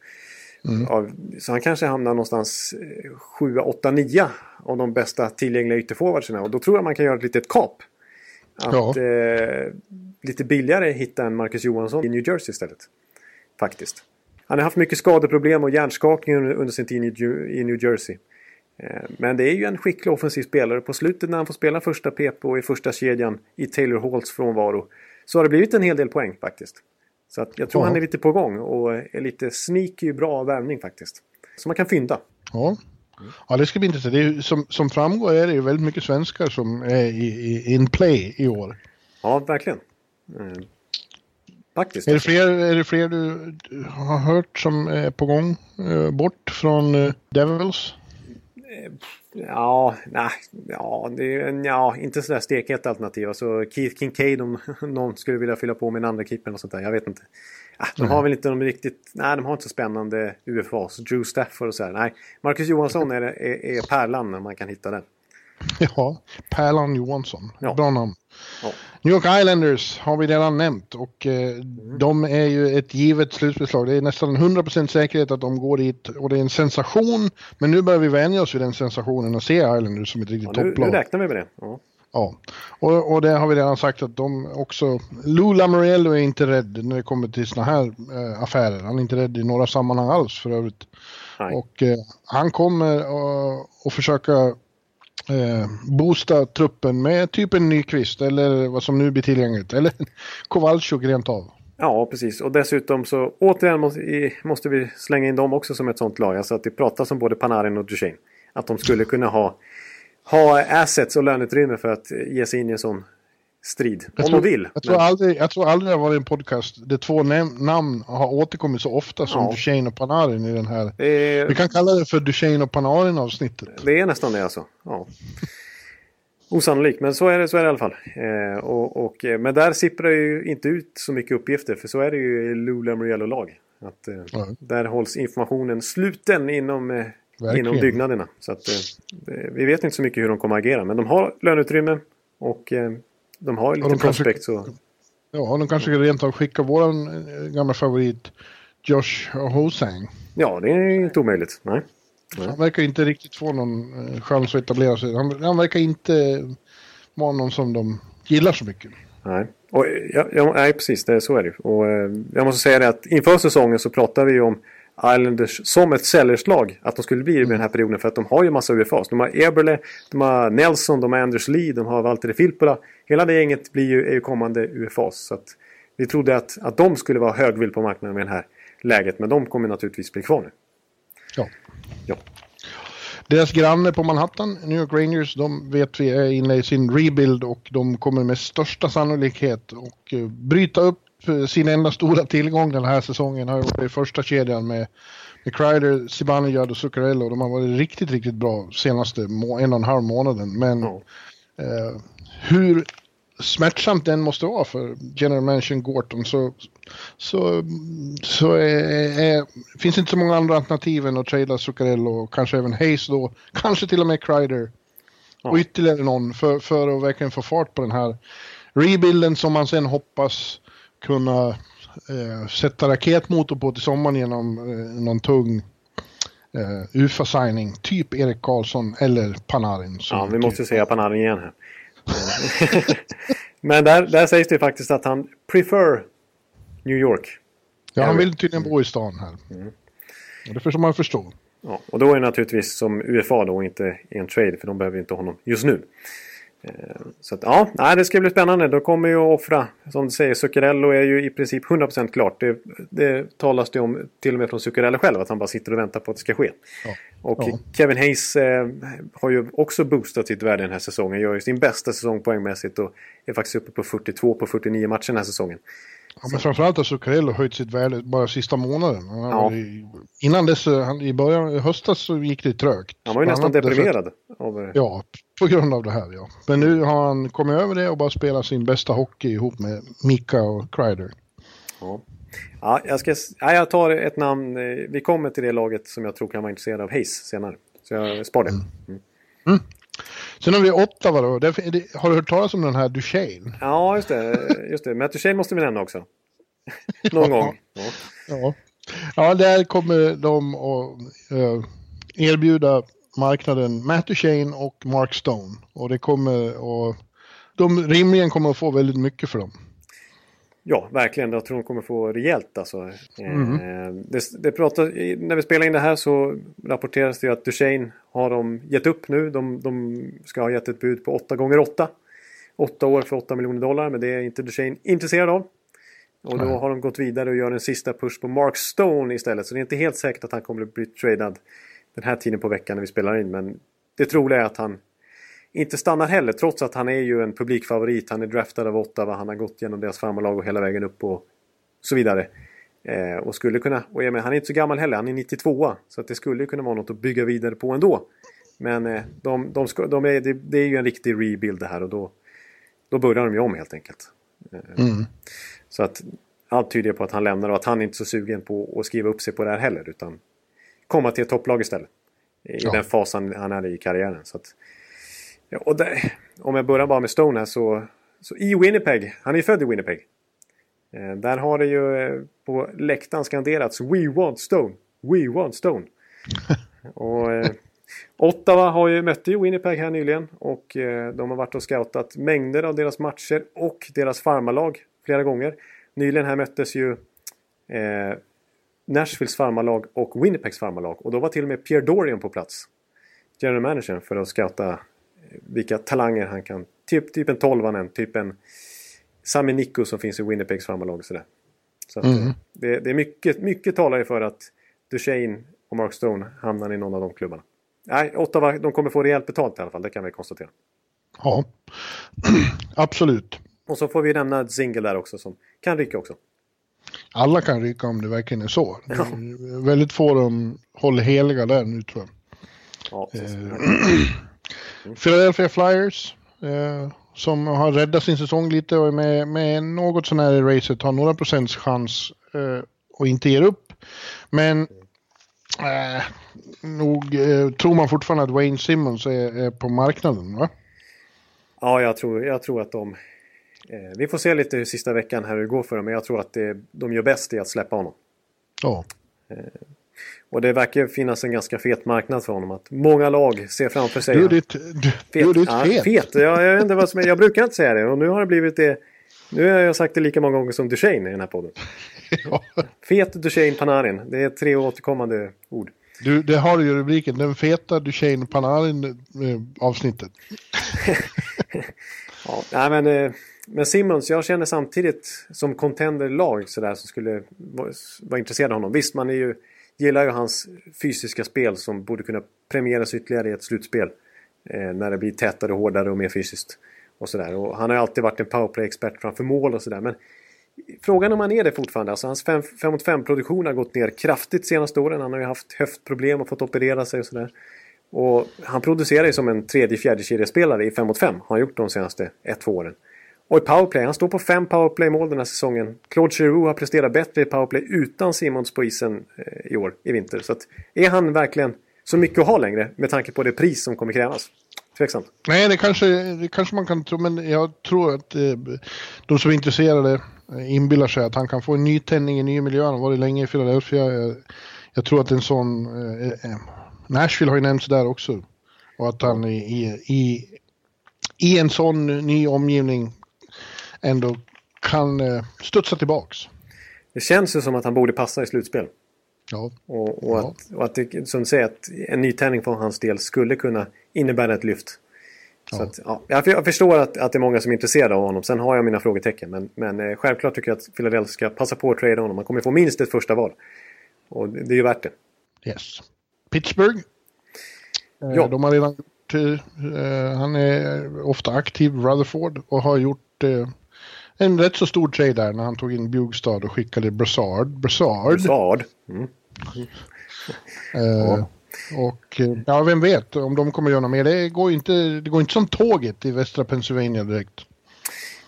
Mm. Av, så han kanske hamnar någonstans 7, 8, 9 av de bästa tillgängliga ytterforwardsarna. Och då tror jag man kan göra ett litet kap. Att ja. eh, lite billigare hitta en Marcus Johansson i New Jersey istället. Faktiskt. Han har haft mycket skadeproblem och hjärnskakning under sin tid i New Jersey. Eh, men det är ju en skicklig offensiv spelare. På slutet när han får spela första PP och i första kedjan i Taylor Halls frånvaro så har det blivit en hel del poäng faktiskt. Så att jag tror ja. han är lite på gång och är lite sneaky bra värvning faktiskt. Så man kan fynda. Ja, ja det ska bli intressant. Det är, som, som framgår är det ju väldigt mycket svenskar som är i, i in play i år. Ja, verkligen. Mm. Faktiskt. Är det, fler, är det fler du har hört som är på gång eh, bort från eh, Devils? Ja, nej, ja, det är ja, inte sådär stekhet alternativ. Alltså Keith Kincaid om (laughs) någon skulle vilja fylla på med en andra keeper eller sånt där. Jag vet inte. De har väl inte de riktigt, nej de har inte så spännande UFAs. Drew Stafford och sådär. Nej, Marcus Johansson (laughs) är, är, är pärlan när man kan hitta den. Ja, Pärlan Johansson. Ja. Bra namn. Ja. New York Islanders har vi redan nämnt och eh, Mm. de är ju ett givet slutbeslag. Det är nästan 100% säkerhet att de går dit och det är en sensation. Men nu börjar vi vänja oss vid den sensationen och se Islanders som ett riktigt Ja, nu, nu topplag. räknar vi med det. Ja. Ja, och, och det har vi redan sagt att de också... Lou Lamoriello är inte rädd när det kommer till såna här eh, affärer. Han är inte rädd i några sammanhang alls för övrigt. Nej. Och eh, han kommer att att försöka eh, boosta truppen med typ en Nyqvist eller vad som nu blir tillgängligt. Eller Kowalczuk (laughs) Kowalczyk rent av. Ja, precis. Och dessutom så återigen måste, måste vi slänga in dem också som ett sånt lag. Alltså att det pratas om både Panarin och Duchene. Att de skulle kunna ha, ha assets och löneutrymme för att ge sig in i en sån strid. Jag om tror, de vill. Jag tror, Men- aldrig, jag tror aldrig det har varit en podcast där två namn har återkommit så ofta som Ja. Duchene och Panarin i den här. det, är, Vi kan kalla det för Duchene och Panarin avsnittet. det är nästan det alltså. Ja. Osannolikt, men så är det, så är det i alla fall. Eh, och, och, eh, men där sipprar ju inte ut så mycket uppgifter. För så är det ju i Lula Muriello-lag. Att, eh, Ja. Där hålls informationen sluten inom, eh, inom byggnaderna. Så att, eh, det- vi vet inte så mycket hur de kommer att agera. Men de har löneutrymme och eh, de har lite de kanske- prospect. Så, Ja, de kanske rent av skickar våran eh, gamla favorit Josh Hosang. ja, det är inte omöjligt. Nej. Han verkar inte riktigt få någon eh, chans att etablera sig. Han, han verkar inte vara någon som de gillar så mycket. Nej, och, ja, ja, nej precis. Det, så är det ju. Och, eh, jag måste säga det att inför säsongen så pratade vi ju om Islanders som ett säljarslag. Att de skulle bli det i den här perioden för att de har ju massa UFAs. De har Eberle, de har Nelson, de har Anders Lee, de har Valtteri Filppula. Hela det gänget blir ju, är ju kommande UFAs. Så att vi trodde att, att de skulle vara högvild på marknaden med det här läget. Men de kommer naturligtvis bli kvar nu. Ja. Ja. Deras granne på Manhattan, New York Rangers, de vet vi är inne i sin rebuild och de kommer med största sannolikhet och eh, bryta upp eh, sin enda stora tillgång den här säsongen. Har varit i första kedjan med, med Kreider, Zibanejad och Zuccarello. De har varit riktigt, riktigt bra senaste må- en och en halv månaden. Men Ja. eh, hur smärtsamt den måste vara för general manager Gorton så, så, så är, är, finns inte så många andra alternativ än att trada Zuccarello och kanske även Hayes då. Kanske till och med Kreider. Och ytterligare någon för, för att verkligen få fart på den här rebuilden som man sen hoppas kunna eh, sätta raketmotor på till sommaren genom eh, någon tung eh, UFA-signing. Typ Erik Karlsson eller Panarin. Ja, vi måste säga Panarin igen här. (laughs) Men där, där sägs det faktiskt att han prefer New York. Ja, han vill tydligen bo i stan här. Och det får man förstå. Ja, och då är det naturligtvis som UFA då inte en trade för de behöver inte honom just nu. Eh, Så att, ja, nej, det ska bli spännande. De kommer ju att offra, som du säger, Zuccarello är ju i princip 100% klart. Det, det talas det om till och med från Zuccarello själv att han bara sitter och väntar på att det ska ske. Ja. Och Ja. Kevin Hayes eh, har ju också boostat sitt värde den här säsongen. Gör ju sin bästa säsong poängmässigt och är faktiskt uppe på 42 på 49 matcher den här säsongen. Ja, men framförallt har Zuccarello höjt sitt värde bara sista månaden. Ja. Innan dess, eh, han, i början, i höstas så gick det trögt. Han var ju nästan därför- deprimerad. Av, eh, Ja, på grund av det här ja. Men nu har han kommit över det och bara spelat sin bästa hockey ihop med Mika och Kreider. Ja. Ja, jag, ska, ja, jag tar ett namn. Vi kommer till det laget som jag tror kan vara intresserad av Hayes senare. Så jag spar det. Mm. Sen har vi Ottawa då. Där, har du hört talas om den här Duchene? Ja, just det. Just det. Matt Duchene måste vi nämna också. (laughs) Någon Ja. gång. Ja. Ja. ja, där kommer de att eh, erbjuda marknaden Matt Duchene och Mark Stone. Och det kommer att... De rimligen kommer att få väldigt mycket för dem. ja, verkligen. Jag tror de kommer få rejält alltså. Mm. Eh, det, det pratar, i- när vi spelar in det här så rapporteras det ju att Duchene har de gett upp nu. De, de ska ha gett ett bud på 8 gånger 8 8 år för 8 miljoner dollar. Men det är inte Duchene intresserad av. Och då har de gått vidare och gör en sista push på Mark Stone istället. Så det är inte helt säkert att han kommer att bli tradad den här tiden på veckan när vi spelar in. Men det troliga är att han inte stannar heller. Trots att han är ju en publikfavorit. Han är draftad av Ottawa. Han har gått genom deras farmarlag och hela vägen upp och så vidare. Eh, och skulle kunna, och jag menar, han är inte så gammal heller. Han är 92 Så att det skulle ju kunna vara något att bygga vidare på ändå. Men eh, de, de ska, de är, det, det, är ju en riktig rebuild det här och då, då börjar de ju om helt enkelt. Eh, mm. Så att allt tyder på att han lämnar och att han inte är så sugen på att skriva upp sig på det här heller. Utan komma till ett topplag istället. I ja. den fasen han är i karriären. Så att, och där, om jag börjar bara med Stone här så, så i Winnipeg, han är ju född i Winnipeg. Eh, där har det ju eh, på läktaren skanderats We want Stone, We want Stone. (laughs) och, eh, Ottawa har ju mött ju Winnipeg här nyligen och eh, de har varit och scoutat mängder av deras matcher och deras farmarlag flera gånger. Nyligen här möttes ju eh, Nashvilles farmarlag och Winnipegs farmarlag och då var till och med Pierre Dorian på plats. General manager för att scouta eh, vilka talanger han kan. Typ, typ en tolvanen, typ en Sami Nikko som finns i Winnipegs farmarlag sådär. Så att, mm. det, det, är mycket, mycket talar för att Duchene och Mark Stone hamnar i någon av de klubbarna. Nej, Ottawa, de kommer få rejält betalt i alla fall, det kan vi konstatera. Ja, (clears throat) absolut. Och så får vi nämna Zingle där också som kan rycka också. Alla kan ryka om det verkligen är så. Ja. väldigt få de håller heliga där nu tror jag. Ja, eh, (clears throat) Philadelphia Flyers. Eh, som har räddat sin säsong lite och är med, med något sån här i racet. Har några procents chans eh, och inte ger upp. Men eh, nog eh, tror man fortfarande att Wayne Simmons är, är, på marknaden va? Ja, jag tror, jag tror att de... Eh, vi får se lite hur sista veckan här hur det går för dem. Men jag tror att det, de gör bäst i att släppa honom. Ja. Eh, och det verkar finnas en ganska fet marknad för honom. Att många lag ser framför sig... Du, ditt, du, fet. Du, ja, fet. fet. Jag, jag, vet inte vad som är, jag brukar inte säga det och nu har det blivit det. Nu har jag sagt det lika många gånger som Duchene i den här podden. (laughs) ja. Fet Duchene Panarin. Det är tre återkommande ord. Du, det har du ju rubriken. Den feta Duchene Panarin eh, avsnittet. (laughs) ja, nej men, eh, men Simmons, jag känner samtidigt som contender-lag sådär som skulle vara, intresserade av honom. Visst, man är ju gillar ju hans fysiska spel som borde kunna premieras ytterligare i ett slutspel. Eh, när det blir tätare, hårdare och mer fysiskt. Och sådär. Och han har ju alltid varit en powerplay-expert framför mål och sådär. Men frågan om han är det fortfarande. Alltså hans 5 mot 5 produktion har gått ner kraftigt senaste åren. Han har ju haft höftproblem och fått operera sig och sådär. Och han producerar ju som en tredje, fjärde spelare i 5 mot 5. Har han gjort de senaste 1-2 åren. Och i powerplay, han står på fem powerplay-mål den här säsongen. Claude Giroux har presterat bättre i powerplay utan Simons på isen eh, i år, i vinter. Så att, är han verkligen så mycket att ha längre med tanke på det pris som kommer krävas? Tveksamt. Nej, det kanske, det kanske man kan tro, men jag tror att eh, de som är intresserade eh, inbillar sig att han kan få en nytändning i ny miljö. Han har varit länge i Philadelphia. Jag, jag tror att en sån... Eh, eh Nashville har ju nämnts där också. Och att han i, i, i en sån ny omgivning ändå kan eh, studsa tillbaks. Det känns ju som att han borde passa i slutspel. Ja. Och, och, ja. Att, och att det, som du säger, att en nytändning för hans del skulle kunna innebära ett lyft. Så ja. Att, ja, jag förstår att, att det är många som är intresserade av honom. Sen har jag mina frågetecken. Men, men eh, självklart tycker jag att Philadelphia ska passa på att trada honom. Han kommer få minst ett första val. Och det, det är ju värt det. Yes. Pittsburgh. Eh, ja. De har redan gjort... Eh, han är ofta aktiv, Rutherford, och har gjort en rätt så stor trade där när han tog in Bjugstad och skickade Brassard. Brassard. Brassard. Mm. Uh, och eh, ja, vem vet om de kommer göra något mer. Det går inte, det går inte som tåget i västra Pennsylvania direkt.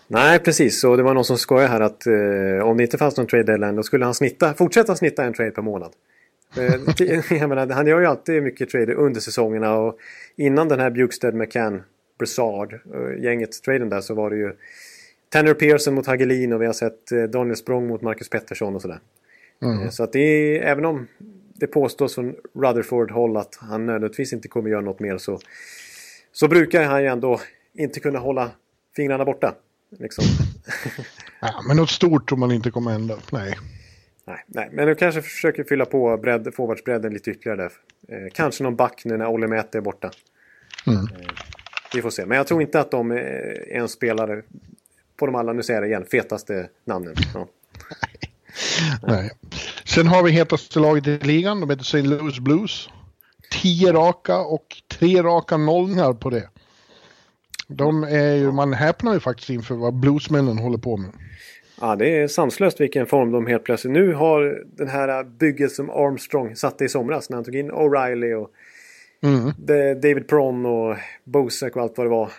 Nej, precis. Och det var någon som skojade här att eh, om det inte fanns någon trade deadline då skulle han snitta, fortsätta snitta en trade per månad. Eh, (laughs) jag menar, han gör ju alltid mycket trade under säsongerna och innan den här Bjugstad, McCann, Brassard, gänget traden där så var det ju Tanner Pearson mot Hagelin och vi har sett eh, Daniel Språng mot Marcus Pettersson och sådär. Mm. Eh, så att det är, även om det påstås från Rutherford-håll att han nödvändigtvis inte kommer göra något mer så, så brukar han ju ändå inte kunna hålla fingrarna borta. Liksom. (laughs) ja, men något stort tror man inte kommer hända. Nej. Nej, nej, men du kanske försöker fylla på bredd, forwardsbredden lite ytterligare där. Eh, kanske någon back nu när Olle Mäte är borta. Mm. Eh, vi får se, men jag tror inte att de är en spelare på de alla, nu säger jag det igen, fetaste namnen. Ja. (laughs) Nej. Sen har vi hetaste laget i ligan, de heter St. Louis Blues. Tio raka och tre raka nollningar på det. De är ju, man häpnar ju faktiskt inför vad bluesmännen håller på med. Ja, det är sanslöst vilken form de helt plötsligt... Nu har den här bygget som Armstrong satte i somras när han tog in O'Reilly och mm. David Pron och Bosek och allt vad det var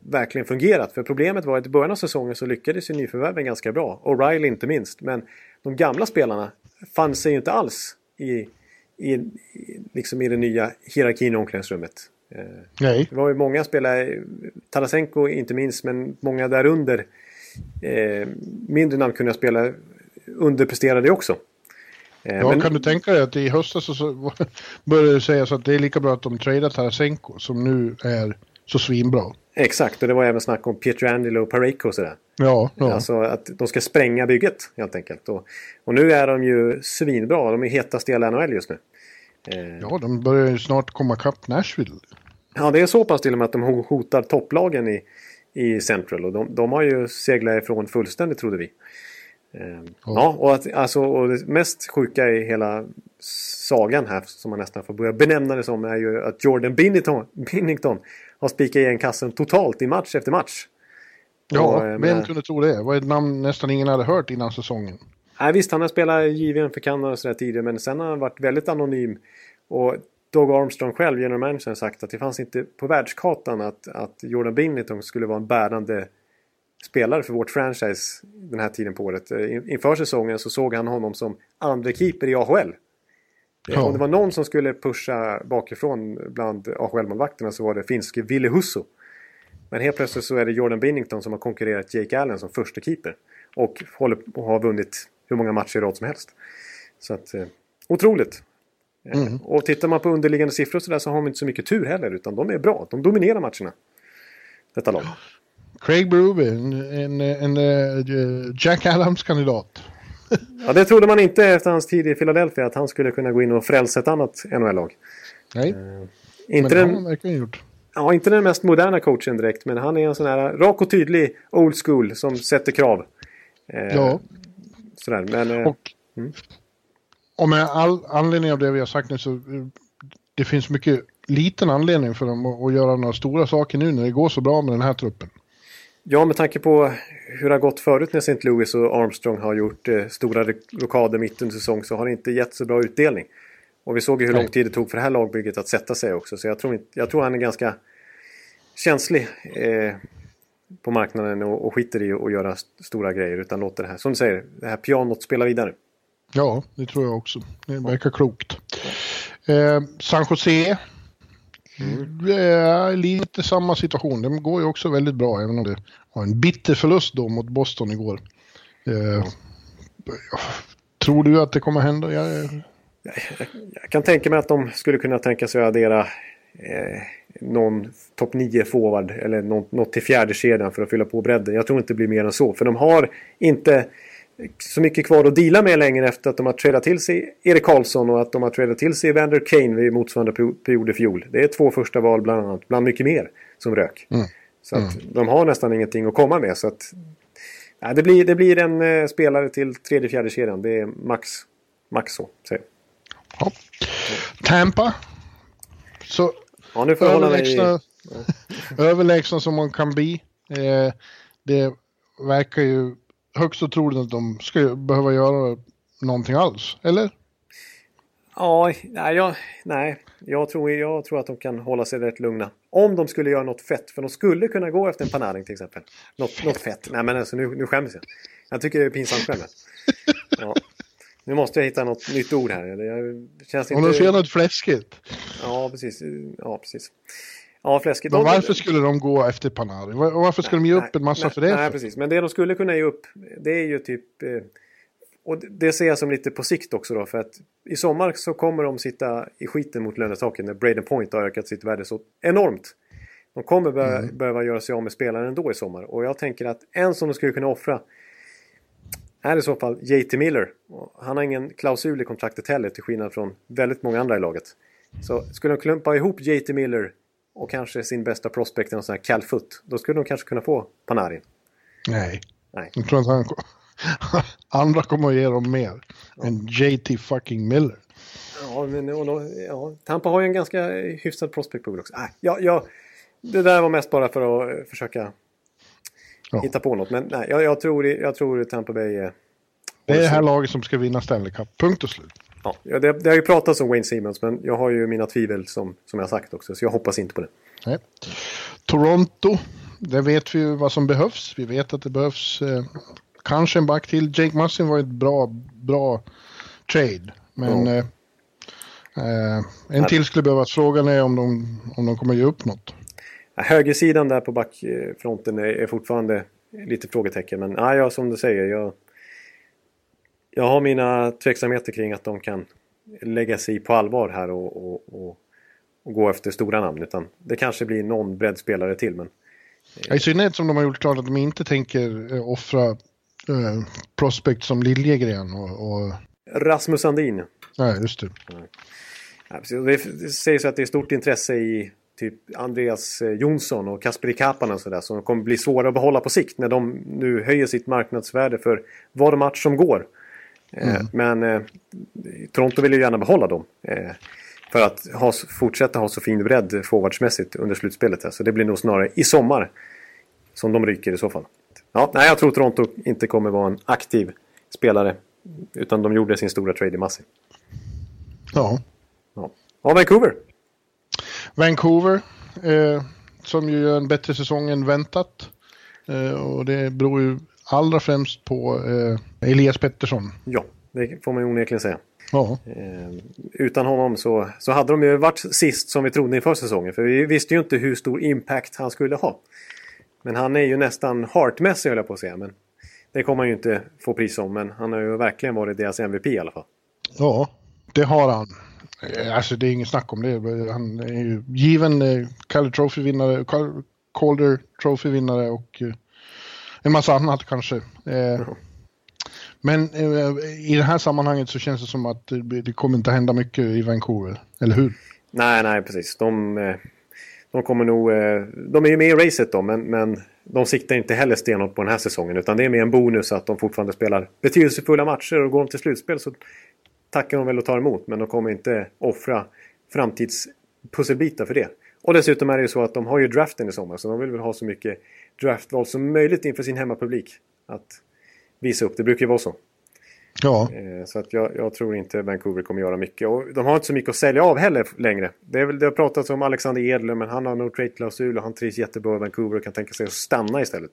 verkligen fungerat. För problemet var att i början av säsongen så lyckades ju nyförvärven ganska bra. Och Riley inte minst. Men de gamla spelarna fann sig ju inte alls i, i, liksom i den nya hierarkin i omklädningsrummet. Eh, Nej. Det var ju många spelare, Tarasenko inte minst, men många därunder. Eh, mindre namnkunniga spelare underpresterade också. Eh, ja, men... kan du tänka dig att i höstas så, så (laughs) började det sägas att det är lika bra att de tradar Tarasenko som nu är så svinbra. Exakt, och det var även snack om Pietrangelo och Pareko och sådär. Ja, ja. Alltså att de ska spränga bygget helt enkelt. Och, och nu är de ju svinbra, de är hetast i hela NHL just nu. Eh... Ja, de börjar ju snart komma kapp Nashville. Ja, det är så pass till och med att de hotar topplagen i, i Central. Och de, de har ju seglat ifrån fullständigt trodde vi. Eh, ja, och, att, alltså, och det mest sjuka i hela sagan här, som man nästan får börja benämna det som, är ju att Jordan Binnington, Binnington har spikat igen kassen totalt i match efter match. Ja, och, eh, vem kunde tro det? Det var ett namn nästan ingen hade hört innan säsongen. Nej, visst, han har spelat JVM för Kanada och sådär tidigare, men sen har han varit väldigt anonym. Och Doug Armstrong själv, general manager, har sagt att det fanns inte på världskartan att, att Jordan Binnington skulle vara en bärande spelare för vårt franchise den här tiden på året. Eh, inför säsongen så såg han honom som andra keeper i AHL. Ja. Om det var någon som skulle pusha bakifrån bland AHL-målvakterna så var det finske Ville Husso. Men helt plötsligt så är det Jordan Binnington som har konkurrerat Jake Allen som första keeper. Och, håller, och har vunnit hur många matcher i rad som helst. Så att, eh, otroligt! Eh, mm. Och tittar man på underliggande siffror så, där så har de inte så mycket tur heller. Utan de är bra. De dominerar matcherna. Detta lag. Craig Berube, en, en, en, en eh, Jack Adams-kandidat. (laughs) ja, det trodde man inte efter hans tid i Philadelphia. Att han skulle kunna gå in och frälsa ett annat NHL-lag. Nej, uh, inte men det har han verkligen gjort. Ja, inte den mest moderna coachen direkt. Men han är en sån här rak och tydlig old school som sätter krav. Uh, ja. Sådär, men... Uh, och, mm. och med all anledning av det vi har sagt nu så det finns mycket liten anledning för dem att, att göra några stora saker nu när det går så bra med den här truppen. Ja, med tanke på hur det har gått förut när St. Louis och Armstrong har gjort eh, stora rockader mitt under säsong så har det inte gett så bra utdelning. Och vi såg ju hur lång tid det tog för det här lagbygget att sätta sig också. Så jag tror, inte, jag tror han är ganska känslig eh, på marknaden och, och skiter i att göra stora grejer. Utan låter det här, som du säger, det här pianot spela vidare. Ja, det tror jag också. Det verkar klokt. Eh, San Jose. Mm. Det är lite samma situation. de går ju också väldigt bra, även om det var en bitter förlust då mot Boston igår. Eh, tror du att det kommer hända? Jag, jag, jag, kan tänka mig att de skulle kunna tänka sig att addera eh, någon topp 9 forward eller något, något till fjärde kedjan för att fylla på bredden. Jag tror inte det blir mer än så. För de har inte så mycket kvar att dela med längre efter att de har tradat till sig Erik Karlsson och att de har tradat till sig Evander Kane vid motsvarande period i fjol. Det är två första val bland annat, bland mycket mer, som rök. Mm. Så att mm. de har nästan ingenting att komma med. Så att, ja, det, blir, det blir en eh, spelare till tredje, fjärde kedjan. Det är max, max så, säger ja. Tampa. Så ja, nu får överlägsna, i... (laughs) överlägsna som man kan bli. Eh, det verkar ju högst otroligt att de ska behöva göra någonting alls, eller? Ja, nej, jag, nej. Jag, tror, jag tror att de kan hålla sig rätt lugna. Om de skulle göra något fett, för de skulle kunna gå efter en Panarin till exempel. Något, något fett. Nej men alltså nu, nu skäms jag. Jag tycker det är pinsamt själv. (laughs) Ja. Nu måste jag hitta något nytt ord här. Det känns inte... Om de ser något fläskigt. Ja, precis. Ja, precis. Ja, fläskigt. Men varför skulle de gå efter Panari? Varför skulle de ge upp en massa nej, för det? Nej, precis. Men det de skulle kunna ge upp, det är ju typ... Eh, och det ser jag som lite på sikt också då. För att i sommar så kommer de sitta i skiten mot lönetaken när Braden Point har ökat sitt värde så enormt. De kommer behöva, mm. behöva göra sig av med spelaren ändå i sommar. Och jag tänker att en som de skulle kunna offra är i så fall JT Miller. Han har ingen klausul i kontraktet heller till skillnad från väldigt många andra i laget. Så skulle de klumpa ihop JT Miller och kanske sin bästa prospect, någon sån här Cal Foot, då skulle de kanske kunna få Panarin. Nej. Nej. Jag tror att han... (laughs) Andra kommer att ge dem mer ja. än JT fucking Miller. Ja, men och, ja, Tampa har ju en ganska hyfsad prospect pool också. Äh, ja, ja, det där var mest bara för att eh, försöka ja. hitta på något. Men nej, jag, jag, tror, jag tror Tampa Bay är... Det är det här laget som ska vinna Stanley Cup. Punkt och slut. Ja, det, det har ju pratats om Wayne Simmons men jag har ju mina tvivel som, som jag sagt också så jag hoppas inte på det. Nej. Toronto, där vet vi ju vad som behövs. Vi vet att det behövs eh, kanske en back till. Jake Mussin var ett bra, bra trade. Men ja. eh, eh en till skulle behövas. Frågan är om de, om de kommer ge upp något. Högersidan där på backfronten är, är fortfarande lite frågetecken. Men ja, som du säger, jag, jag har mina tveksamheter kring att de kan lägga sig på allvar här och, och, och, och gå efter stora namn. Utan det kanske blir någon breddspelare till. Men, ja, I synnerhet som de har gjort klart att de inte tänker eh, offra eh, prospect som Liljegren och, och... Rasmus Sandin. Ja, just det. Ja, det sägs att det är stort intresse i typ Andreas eh, Jonsson och Kasperi Kapanen och sådär som kommer bli svåra att behålla på sikt när de nu höjer sitt marknadsvärde för var match som går. Eh, mm. Men eh, Toronto vill ju gärna behålla dem. Eh, för att ha, fortsätta ha så fin bredd forwardsmässigt under slutspelet. Här. Så det blir nog snarare i sommar som de ryker i så fall. Ja, nej, jag tror Toronto inte kommer vara en aktiv spelare. Utan de gjorde sin stora trade i Massi. Ja. Ja, ja Vancouver. Vancouver. Eh, som ju gör en bättre säsong än väntat. Eh, och det beror ju allra främst på eh, Elias Pettersson. Ja, det får man ju onekligen säga. Ja. Eh, utan honom så, så hade de ju varit sist som vi trodde inför säsongen. För vi visste ju inte hur stor impact han skulle ha. Men han är ju nästan heartmässig höll jag på att säga. Men det kommer han ju inte få pris om. Men han har ju verkligen varit deras MVP i alla fall. Ja, det har han. Eh, alltså det är inget snack om det. Han är ju given eh, Calder Trophy-vinnare, Calder Trophy-vinnare och eh, en massa annat kanske. Mm. Men i det här sammanhanget så känns det som att det kommer inte hända mycket i Vancouver, eller hur? Nej, nej precis. De, de kommer nog... De är ju med i racet då, men, men de siktar inte heller stenhårt på den här säsongen. Utan det är mer en bonus att de fortfarande spelar betydelsefulla matcher och går de till slutspel så tackar de väl och tar emot. Men de kommer inte offra framtidspusselbitar för det. Och dessutom är det ju så att de har ju draften i sommar. Så de vill väl ha så mycket draftval som möjligt inför sin hemmapublik. Att visa upp. Det brukar ju vara så. Ja. Eh, så att jag, jag, tror inte Vancouver kommer göra mycket. Och de har inte så mycket att sälja av heller längre. Det, är väl, det har pratats om Alexander Edler men han har no trade-klausul och han trivs jättebra i Vancouver och kan tänka sig att stanna istället.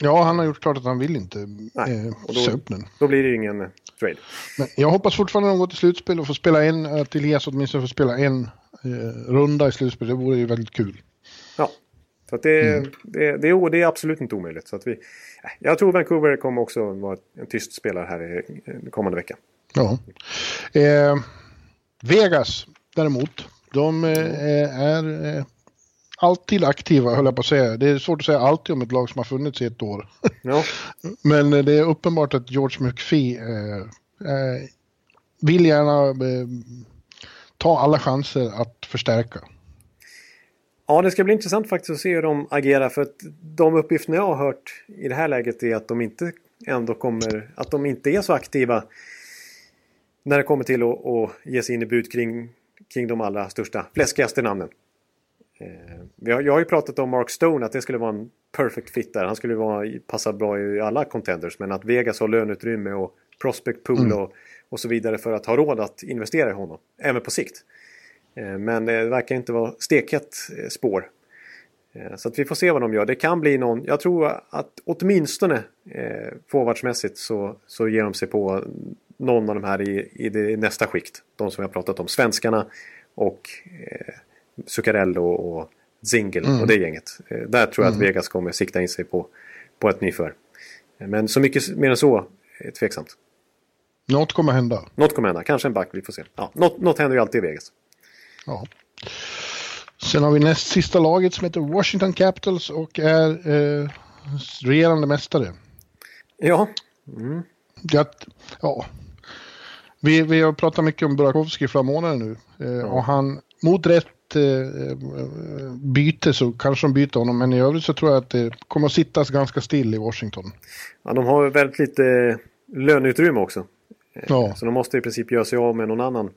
Ja, han har gjort klart att han vill inte Nej, eh, och då, den. Då blir det ingen trade. Men jag hoppas fortfarande att de går till slutspel och får spela en, att Elias åtminstone får spela en eh, runda i slutspel. Det vore ju väldigt kul. Så det, mm. det, det, det, är absolut inte omöjligt. Så att vi, jag tror Vancouver kommer också vara en tyst spelare här i, kommande vecka. Ja. Eh, Vegas däremot, de eh, är eh, alltid aktiva, höll jag på att säga. Det är svårt att säga alltid om ett lag som har funnits i ett år. (laughs) Ja. Men det är uppenbart att George McPhee eh, eh, vill gärna eh, ta alla chanser att förstärka. Ja, det ska bli intressant faktiskt att se hur de agerar. För att de uppgifterna jag har hört i det här läget är att de inte ändå kommer, att de inte är så aktiva när det kommer till att, att ge sig in i bud kring, kring de allra största, fläskigaste namnen. Eh, jag har ju pratat om Mark Stone, att det skulle vara en perfect fit där. Han skulle vara, passa bra i alla contenders. Men att Vegas har löneutrymme och prospect pool mm. och, och så vidare för att ha råd att investera i honom. Även på sikt. Eh, men det verkar inte vara stekhett eh, spår. Så att vi får se vad de gör. Det kan bli någon, jag tror att åtminstone eh, forwardsmässigt så, så ger de sig på någon av de här i, i det nästa skikt. De som vi har pratat om. Svenskarna och eh, Zuccarello och Zingel mm. och det gänget. Eh, där tror jag mm. att Vegas kommer sikta in sig på, på ett nyför. Men så mycket mer än så är tveksamt. Något kommer hända. Något kommer hända. Kanske en back, vi får se. Ja, något, något händer ju alltid i Vegas. Ja. Sen har vi näst sista laget som heter Washington Capitals och är eh, regerande mästare. Ja. Mm. ja. ja. Vi, vi har pratat mycket om Burakovsky flera månader nu. Eh, ja. Och han, mot rätt eh, byte så kanske de byter honom. Men i övrigt så tror jag att det kommer att sittas ganska still i Washington. Ja, de har väldigt lite löneutrymme också. Ja. Så de måste i princip göra sig av med någon annan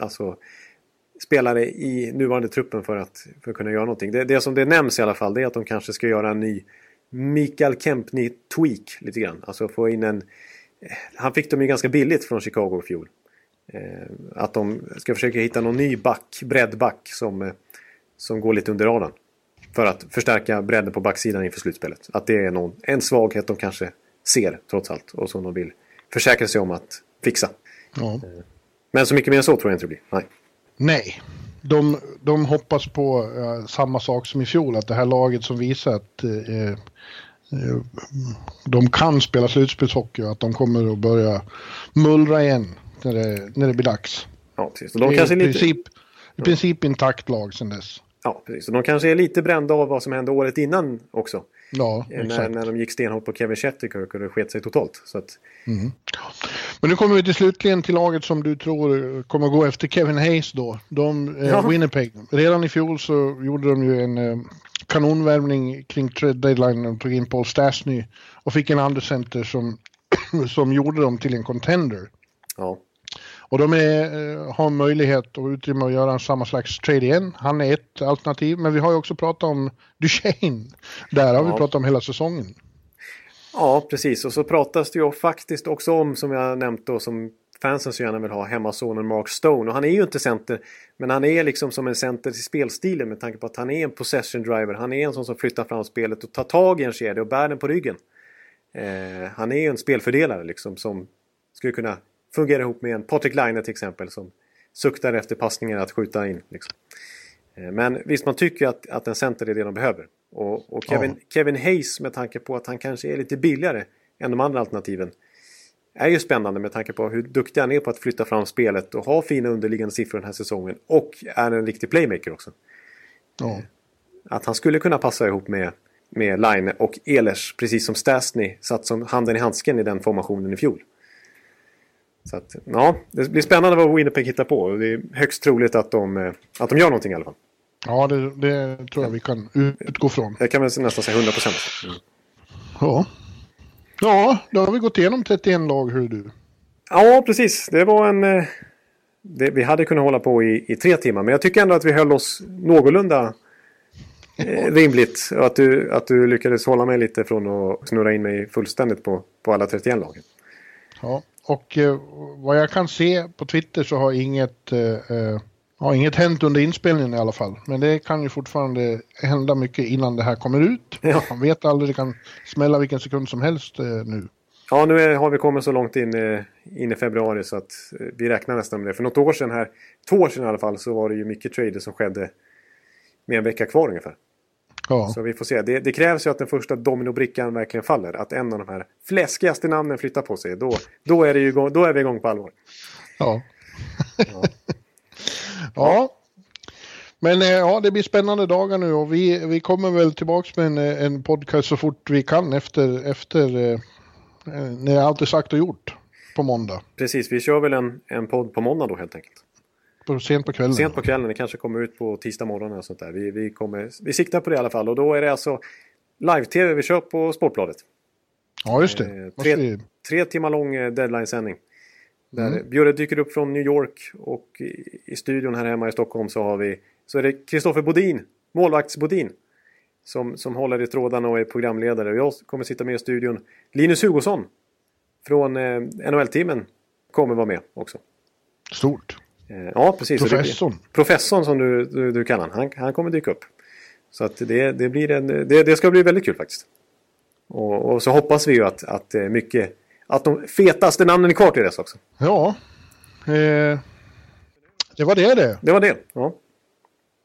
alltså, spelare i nuvarande truppen för att, för att kunna göra någonting. Det, det som det nämns i alla fall det är att de kanske ska göra en ny Mikael Kempney-tweak lite grann. Alltså få in en... Han fick dem ju ganska billigt från Chicago i fjol. Eh, att de ska försöka hitta någon ny back, breddback som, eh, som går lite under radarn. För att förstärka bredden på backsidan inför slutspelet. Att det är någon, en svaghet de kanske ser trots allt och som de vill försäkra sig om att fixa. Ja. Men så mycket mer än så tror jag inte det blir. Nej. Nej, de, de hoppas på uh, samma sak som i fjol, att det här laget som visar att uh, de kan spela slutspelshockey och att de kommer att börja mullra igen när det, när det blir dags. Ja, precis. De det är i lite... princip, i princip intakt lag sedan dess. Ja, precis. Och de kanske är lite brända av vad som hände året innan också. Ja, exakt. När, när de gick stenhårt på Kevin Shatterkirk och det sket sig totalt. Så att... Mm. Men nu kommer vi till slutligen till laget som du tror kommer gå efter Kevin Hayes då. De, eh, ja. Winnipeg. Redan i fjol så gjorde de ju en eh, kanonvärvning kring trade deadline och tog in Paul Stastny och fick en andra center som, (coughs) som gjorde dem till en contender. Ja. Och de är, eh, har möjlighet och utrymme att göra samma slags trade igen. Han är ett alternativ, men vi har ju också pratat om Duchene. Där har ja. vi pratat om hela säsongen. Ja, precis. Och så pratas det ju faktiskt också om, som jag nämnt då, som fansen så gärna vill ha, hemmasonen Mark Stone. Och han är ju inte center, men han är liksom som en center till spelstilen med tanke på att han är en possession driver. Han är en sån som flyttar fram spelet och tar tag i en kedja och bär den på ryggen. Eh, han är ju en spelfördelare liksom som skulle kunna fungera ihop med en Patrik Laine till exempel som suktar efter passningar att skjuta in. Liksom. Eh, men visst, man tycker att, att en center är det de behöver. Och, och Kevin, ja. Kevin Hayes med tanke på att han kanske är lite billigare än de andra alternativen är ju spännande med tanke på hur duktig han är på att flytta fram spelet och ha fina underliggande siffror den här säsongen. Och är en riktig playmaker också. Ja. Eh, att han skulle kunna passa ihop med, med Line och Ehlers, precis som Stasny satt som handen i handsken i den formationen i fjol. Så att, ja, det blir spännande vad Winnipeg hittar på. Det är högst troligt att de, eh, att de gör någonting i alla fall. Ja, det, det tror jag vi kan utgå från. Det kan man nästan säga 100 procent. Mm. Ja. Ja, då har vi gått igenom 31 lag, hur du. Ja, precis. Det var en... Eh, det, vi hade kunnat hålla på i, i, tre timmar, men jag tycker ändå att vi höll oss någorlunda eh, rimligt. Och att du, att du lyckades hålla mig lite från att snurra in mig fullständigt på, på alla 31 lagen. Ja, och eh, vad jag kan se på Twitter så har inget, eh, eh, har inget hänt under inspelningen i alla fall. Men det kan ju fortfarande hända mycket innan det här kommer ut. Ja. Man vet aldrig, det kan smälla vilken sekund som helst eh, nu. Ja, nu är, har vi kommit så långt in, eh, in i februari så att eh, vi räknar nästan med det. För något år sedan här, två år sedan i alla fall, så var det ju mycket trader som skedde med en vecka kvar ungefär. Ja. Så vi får se. Det, det, krävs ju att den första dominobrickan verkligen faller. Att en av de här fläskigaste namnen flyttar på sig. Då, då, är, det ju, då är vi igång på allvar. Ja. ja. (laughs) ja. Men eh, ja, det blir spännande dagar nu och vi, vi kommer väl tillbaka med en, en podcast så fort vi kan efter, efter eh, när allt är sagt och gjort på måndag. Precis, vi kör väl en, en podd på måndag då helt enkelt. På, sent på kvällen? Sent på kvällen, det kanske kommer ut på tisdag morgon eller sånt där. Vi, vi, kommer, vi siktar på det i alla fall och då är det alltså live-tv vi kör på Sportbladet. Ja, just det. Eh, tre, tre timmar lång eh, deadline-sändning. Där mm. Bjurre dyker upp från New York och i, i studion här hemma i Stockholm så har vi så är det Kristoffer Bodin, målvakts-Bodin. Som, som håller i trådarna och är programledare. Jag kommer sitta med i studion. Linus Hugosson från eh, NHL-teamen kommer vara med också. Stort. Eh, ja, precis. Professorn. professorn som du, du, du kallar han, han kommer dyka upp. Så att det, det, blir en, det, det ska bli väldigt kul faktiskt. Och, och, så hoppas vi ju att, att eh, mycket att de fetaste namnen är kvar till dess också. Ja. Eh, det var det det. Det var det. Ja.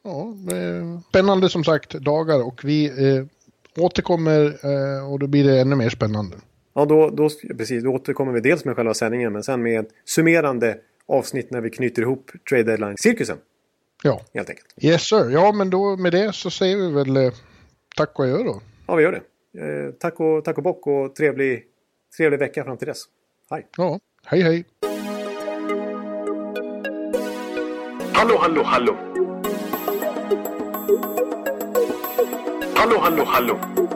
Ja, eh, spännande som sagt dagar och vi eh, återkommer eh, och då blir det ännu mer spännande. Ja, då, då, precis, då återkommer vi dels med själva sändningen men sen med ett summerande avsnitt när vi knyter ihop trade deadline-cirkusen. Ja. Helt enkelt. Yes sir. Ja, men då med det så säger vi väl eh, tack och adjö då. Ja, vi gör det. Eh, tack, och, tack och bock och trevlig, trevlig vecka fram till dess. Hej. Ja, hej hej. Hallå, hallå, hallå. Hallå, hallå, hallå.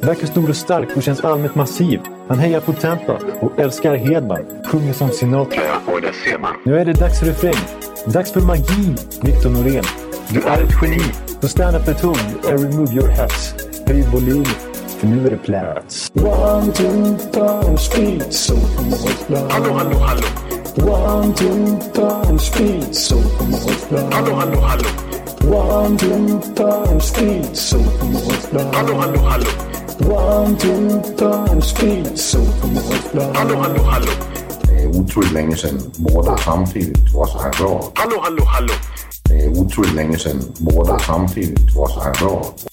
Verkar stor och stark och känns allmänt massiv. Han hejar på Tampa och älskar Hedman. Sjunger som Sinatra. Ja, och det ser man. Nu är det dags för refräng. Dags för magi, Victor Norén. Du är ett geni. Så stand up at home and remove your hats. Höj volym, för nu är det plats. One, two, time, speed, so Hallå, hallå, hallå. One, two, time, speed, so Hallå, hallå, hallå. One, two, time, speed, so Hallå, hallå, hallå. One, two, time, speed, so Hallå, hallå, hallå. Det er utroligt længe siden mor, der samtidig også har råd. Hallå, hallå, hallå. Det er utroligt længe siden mor, der samtidig også har råd.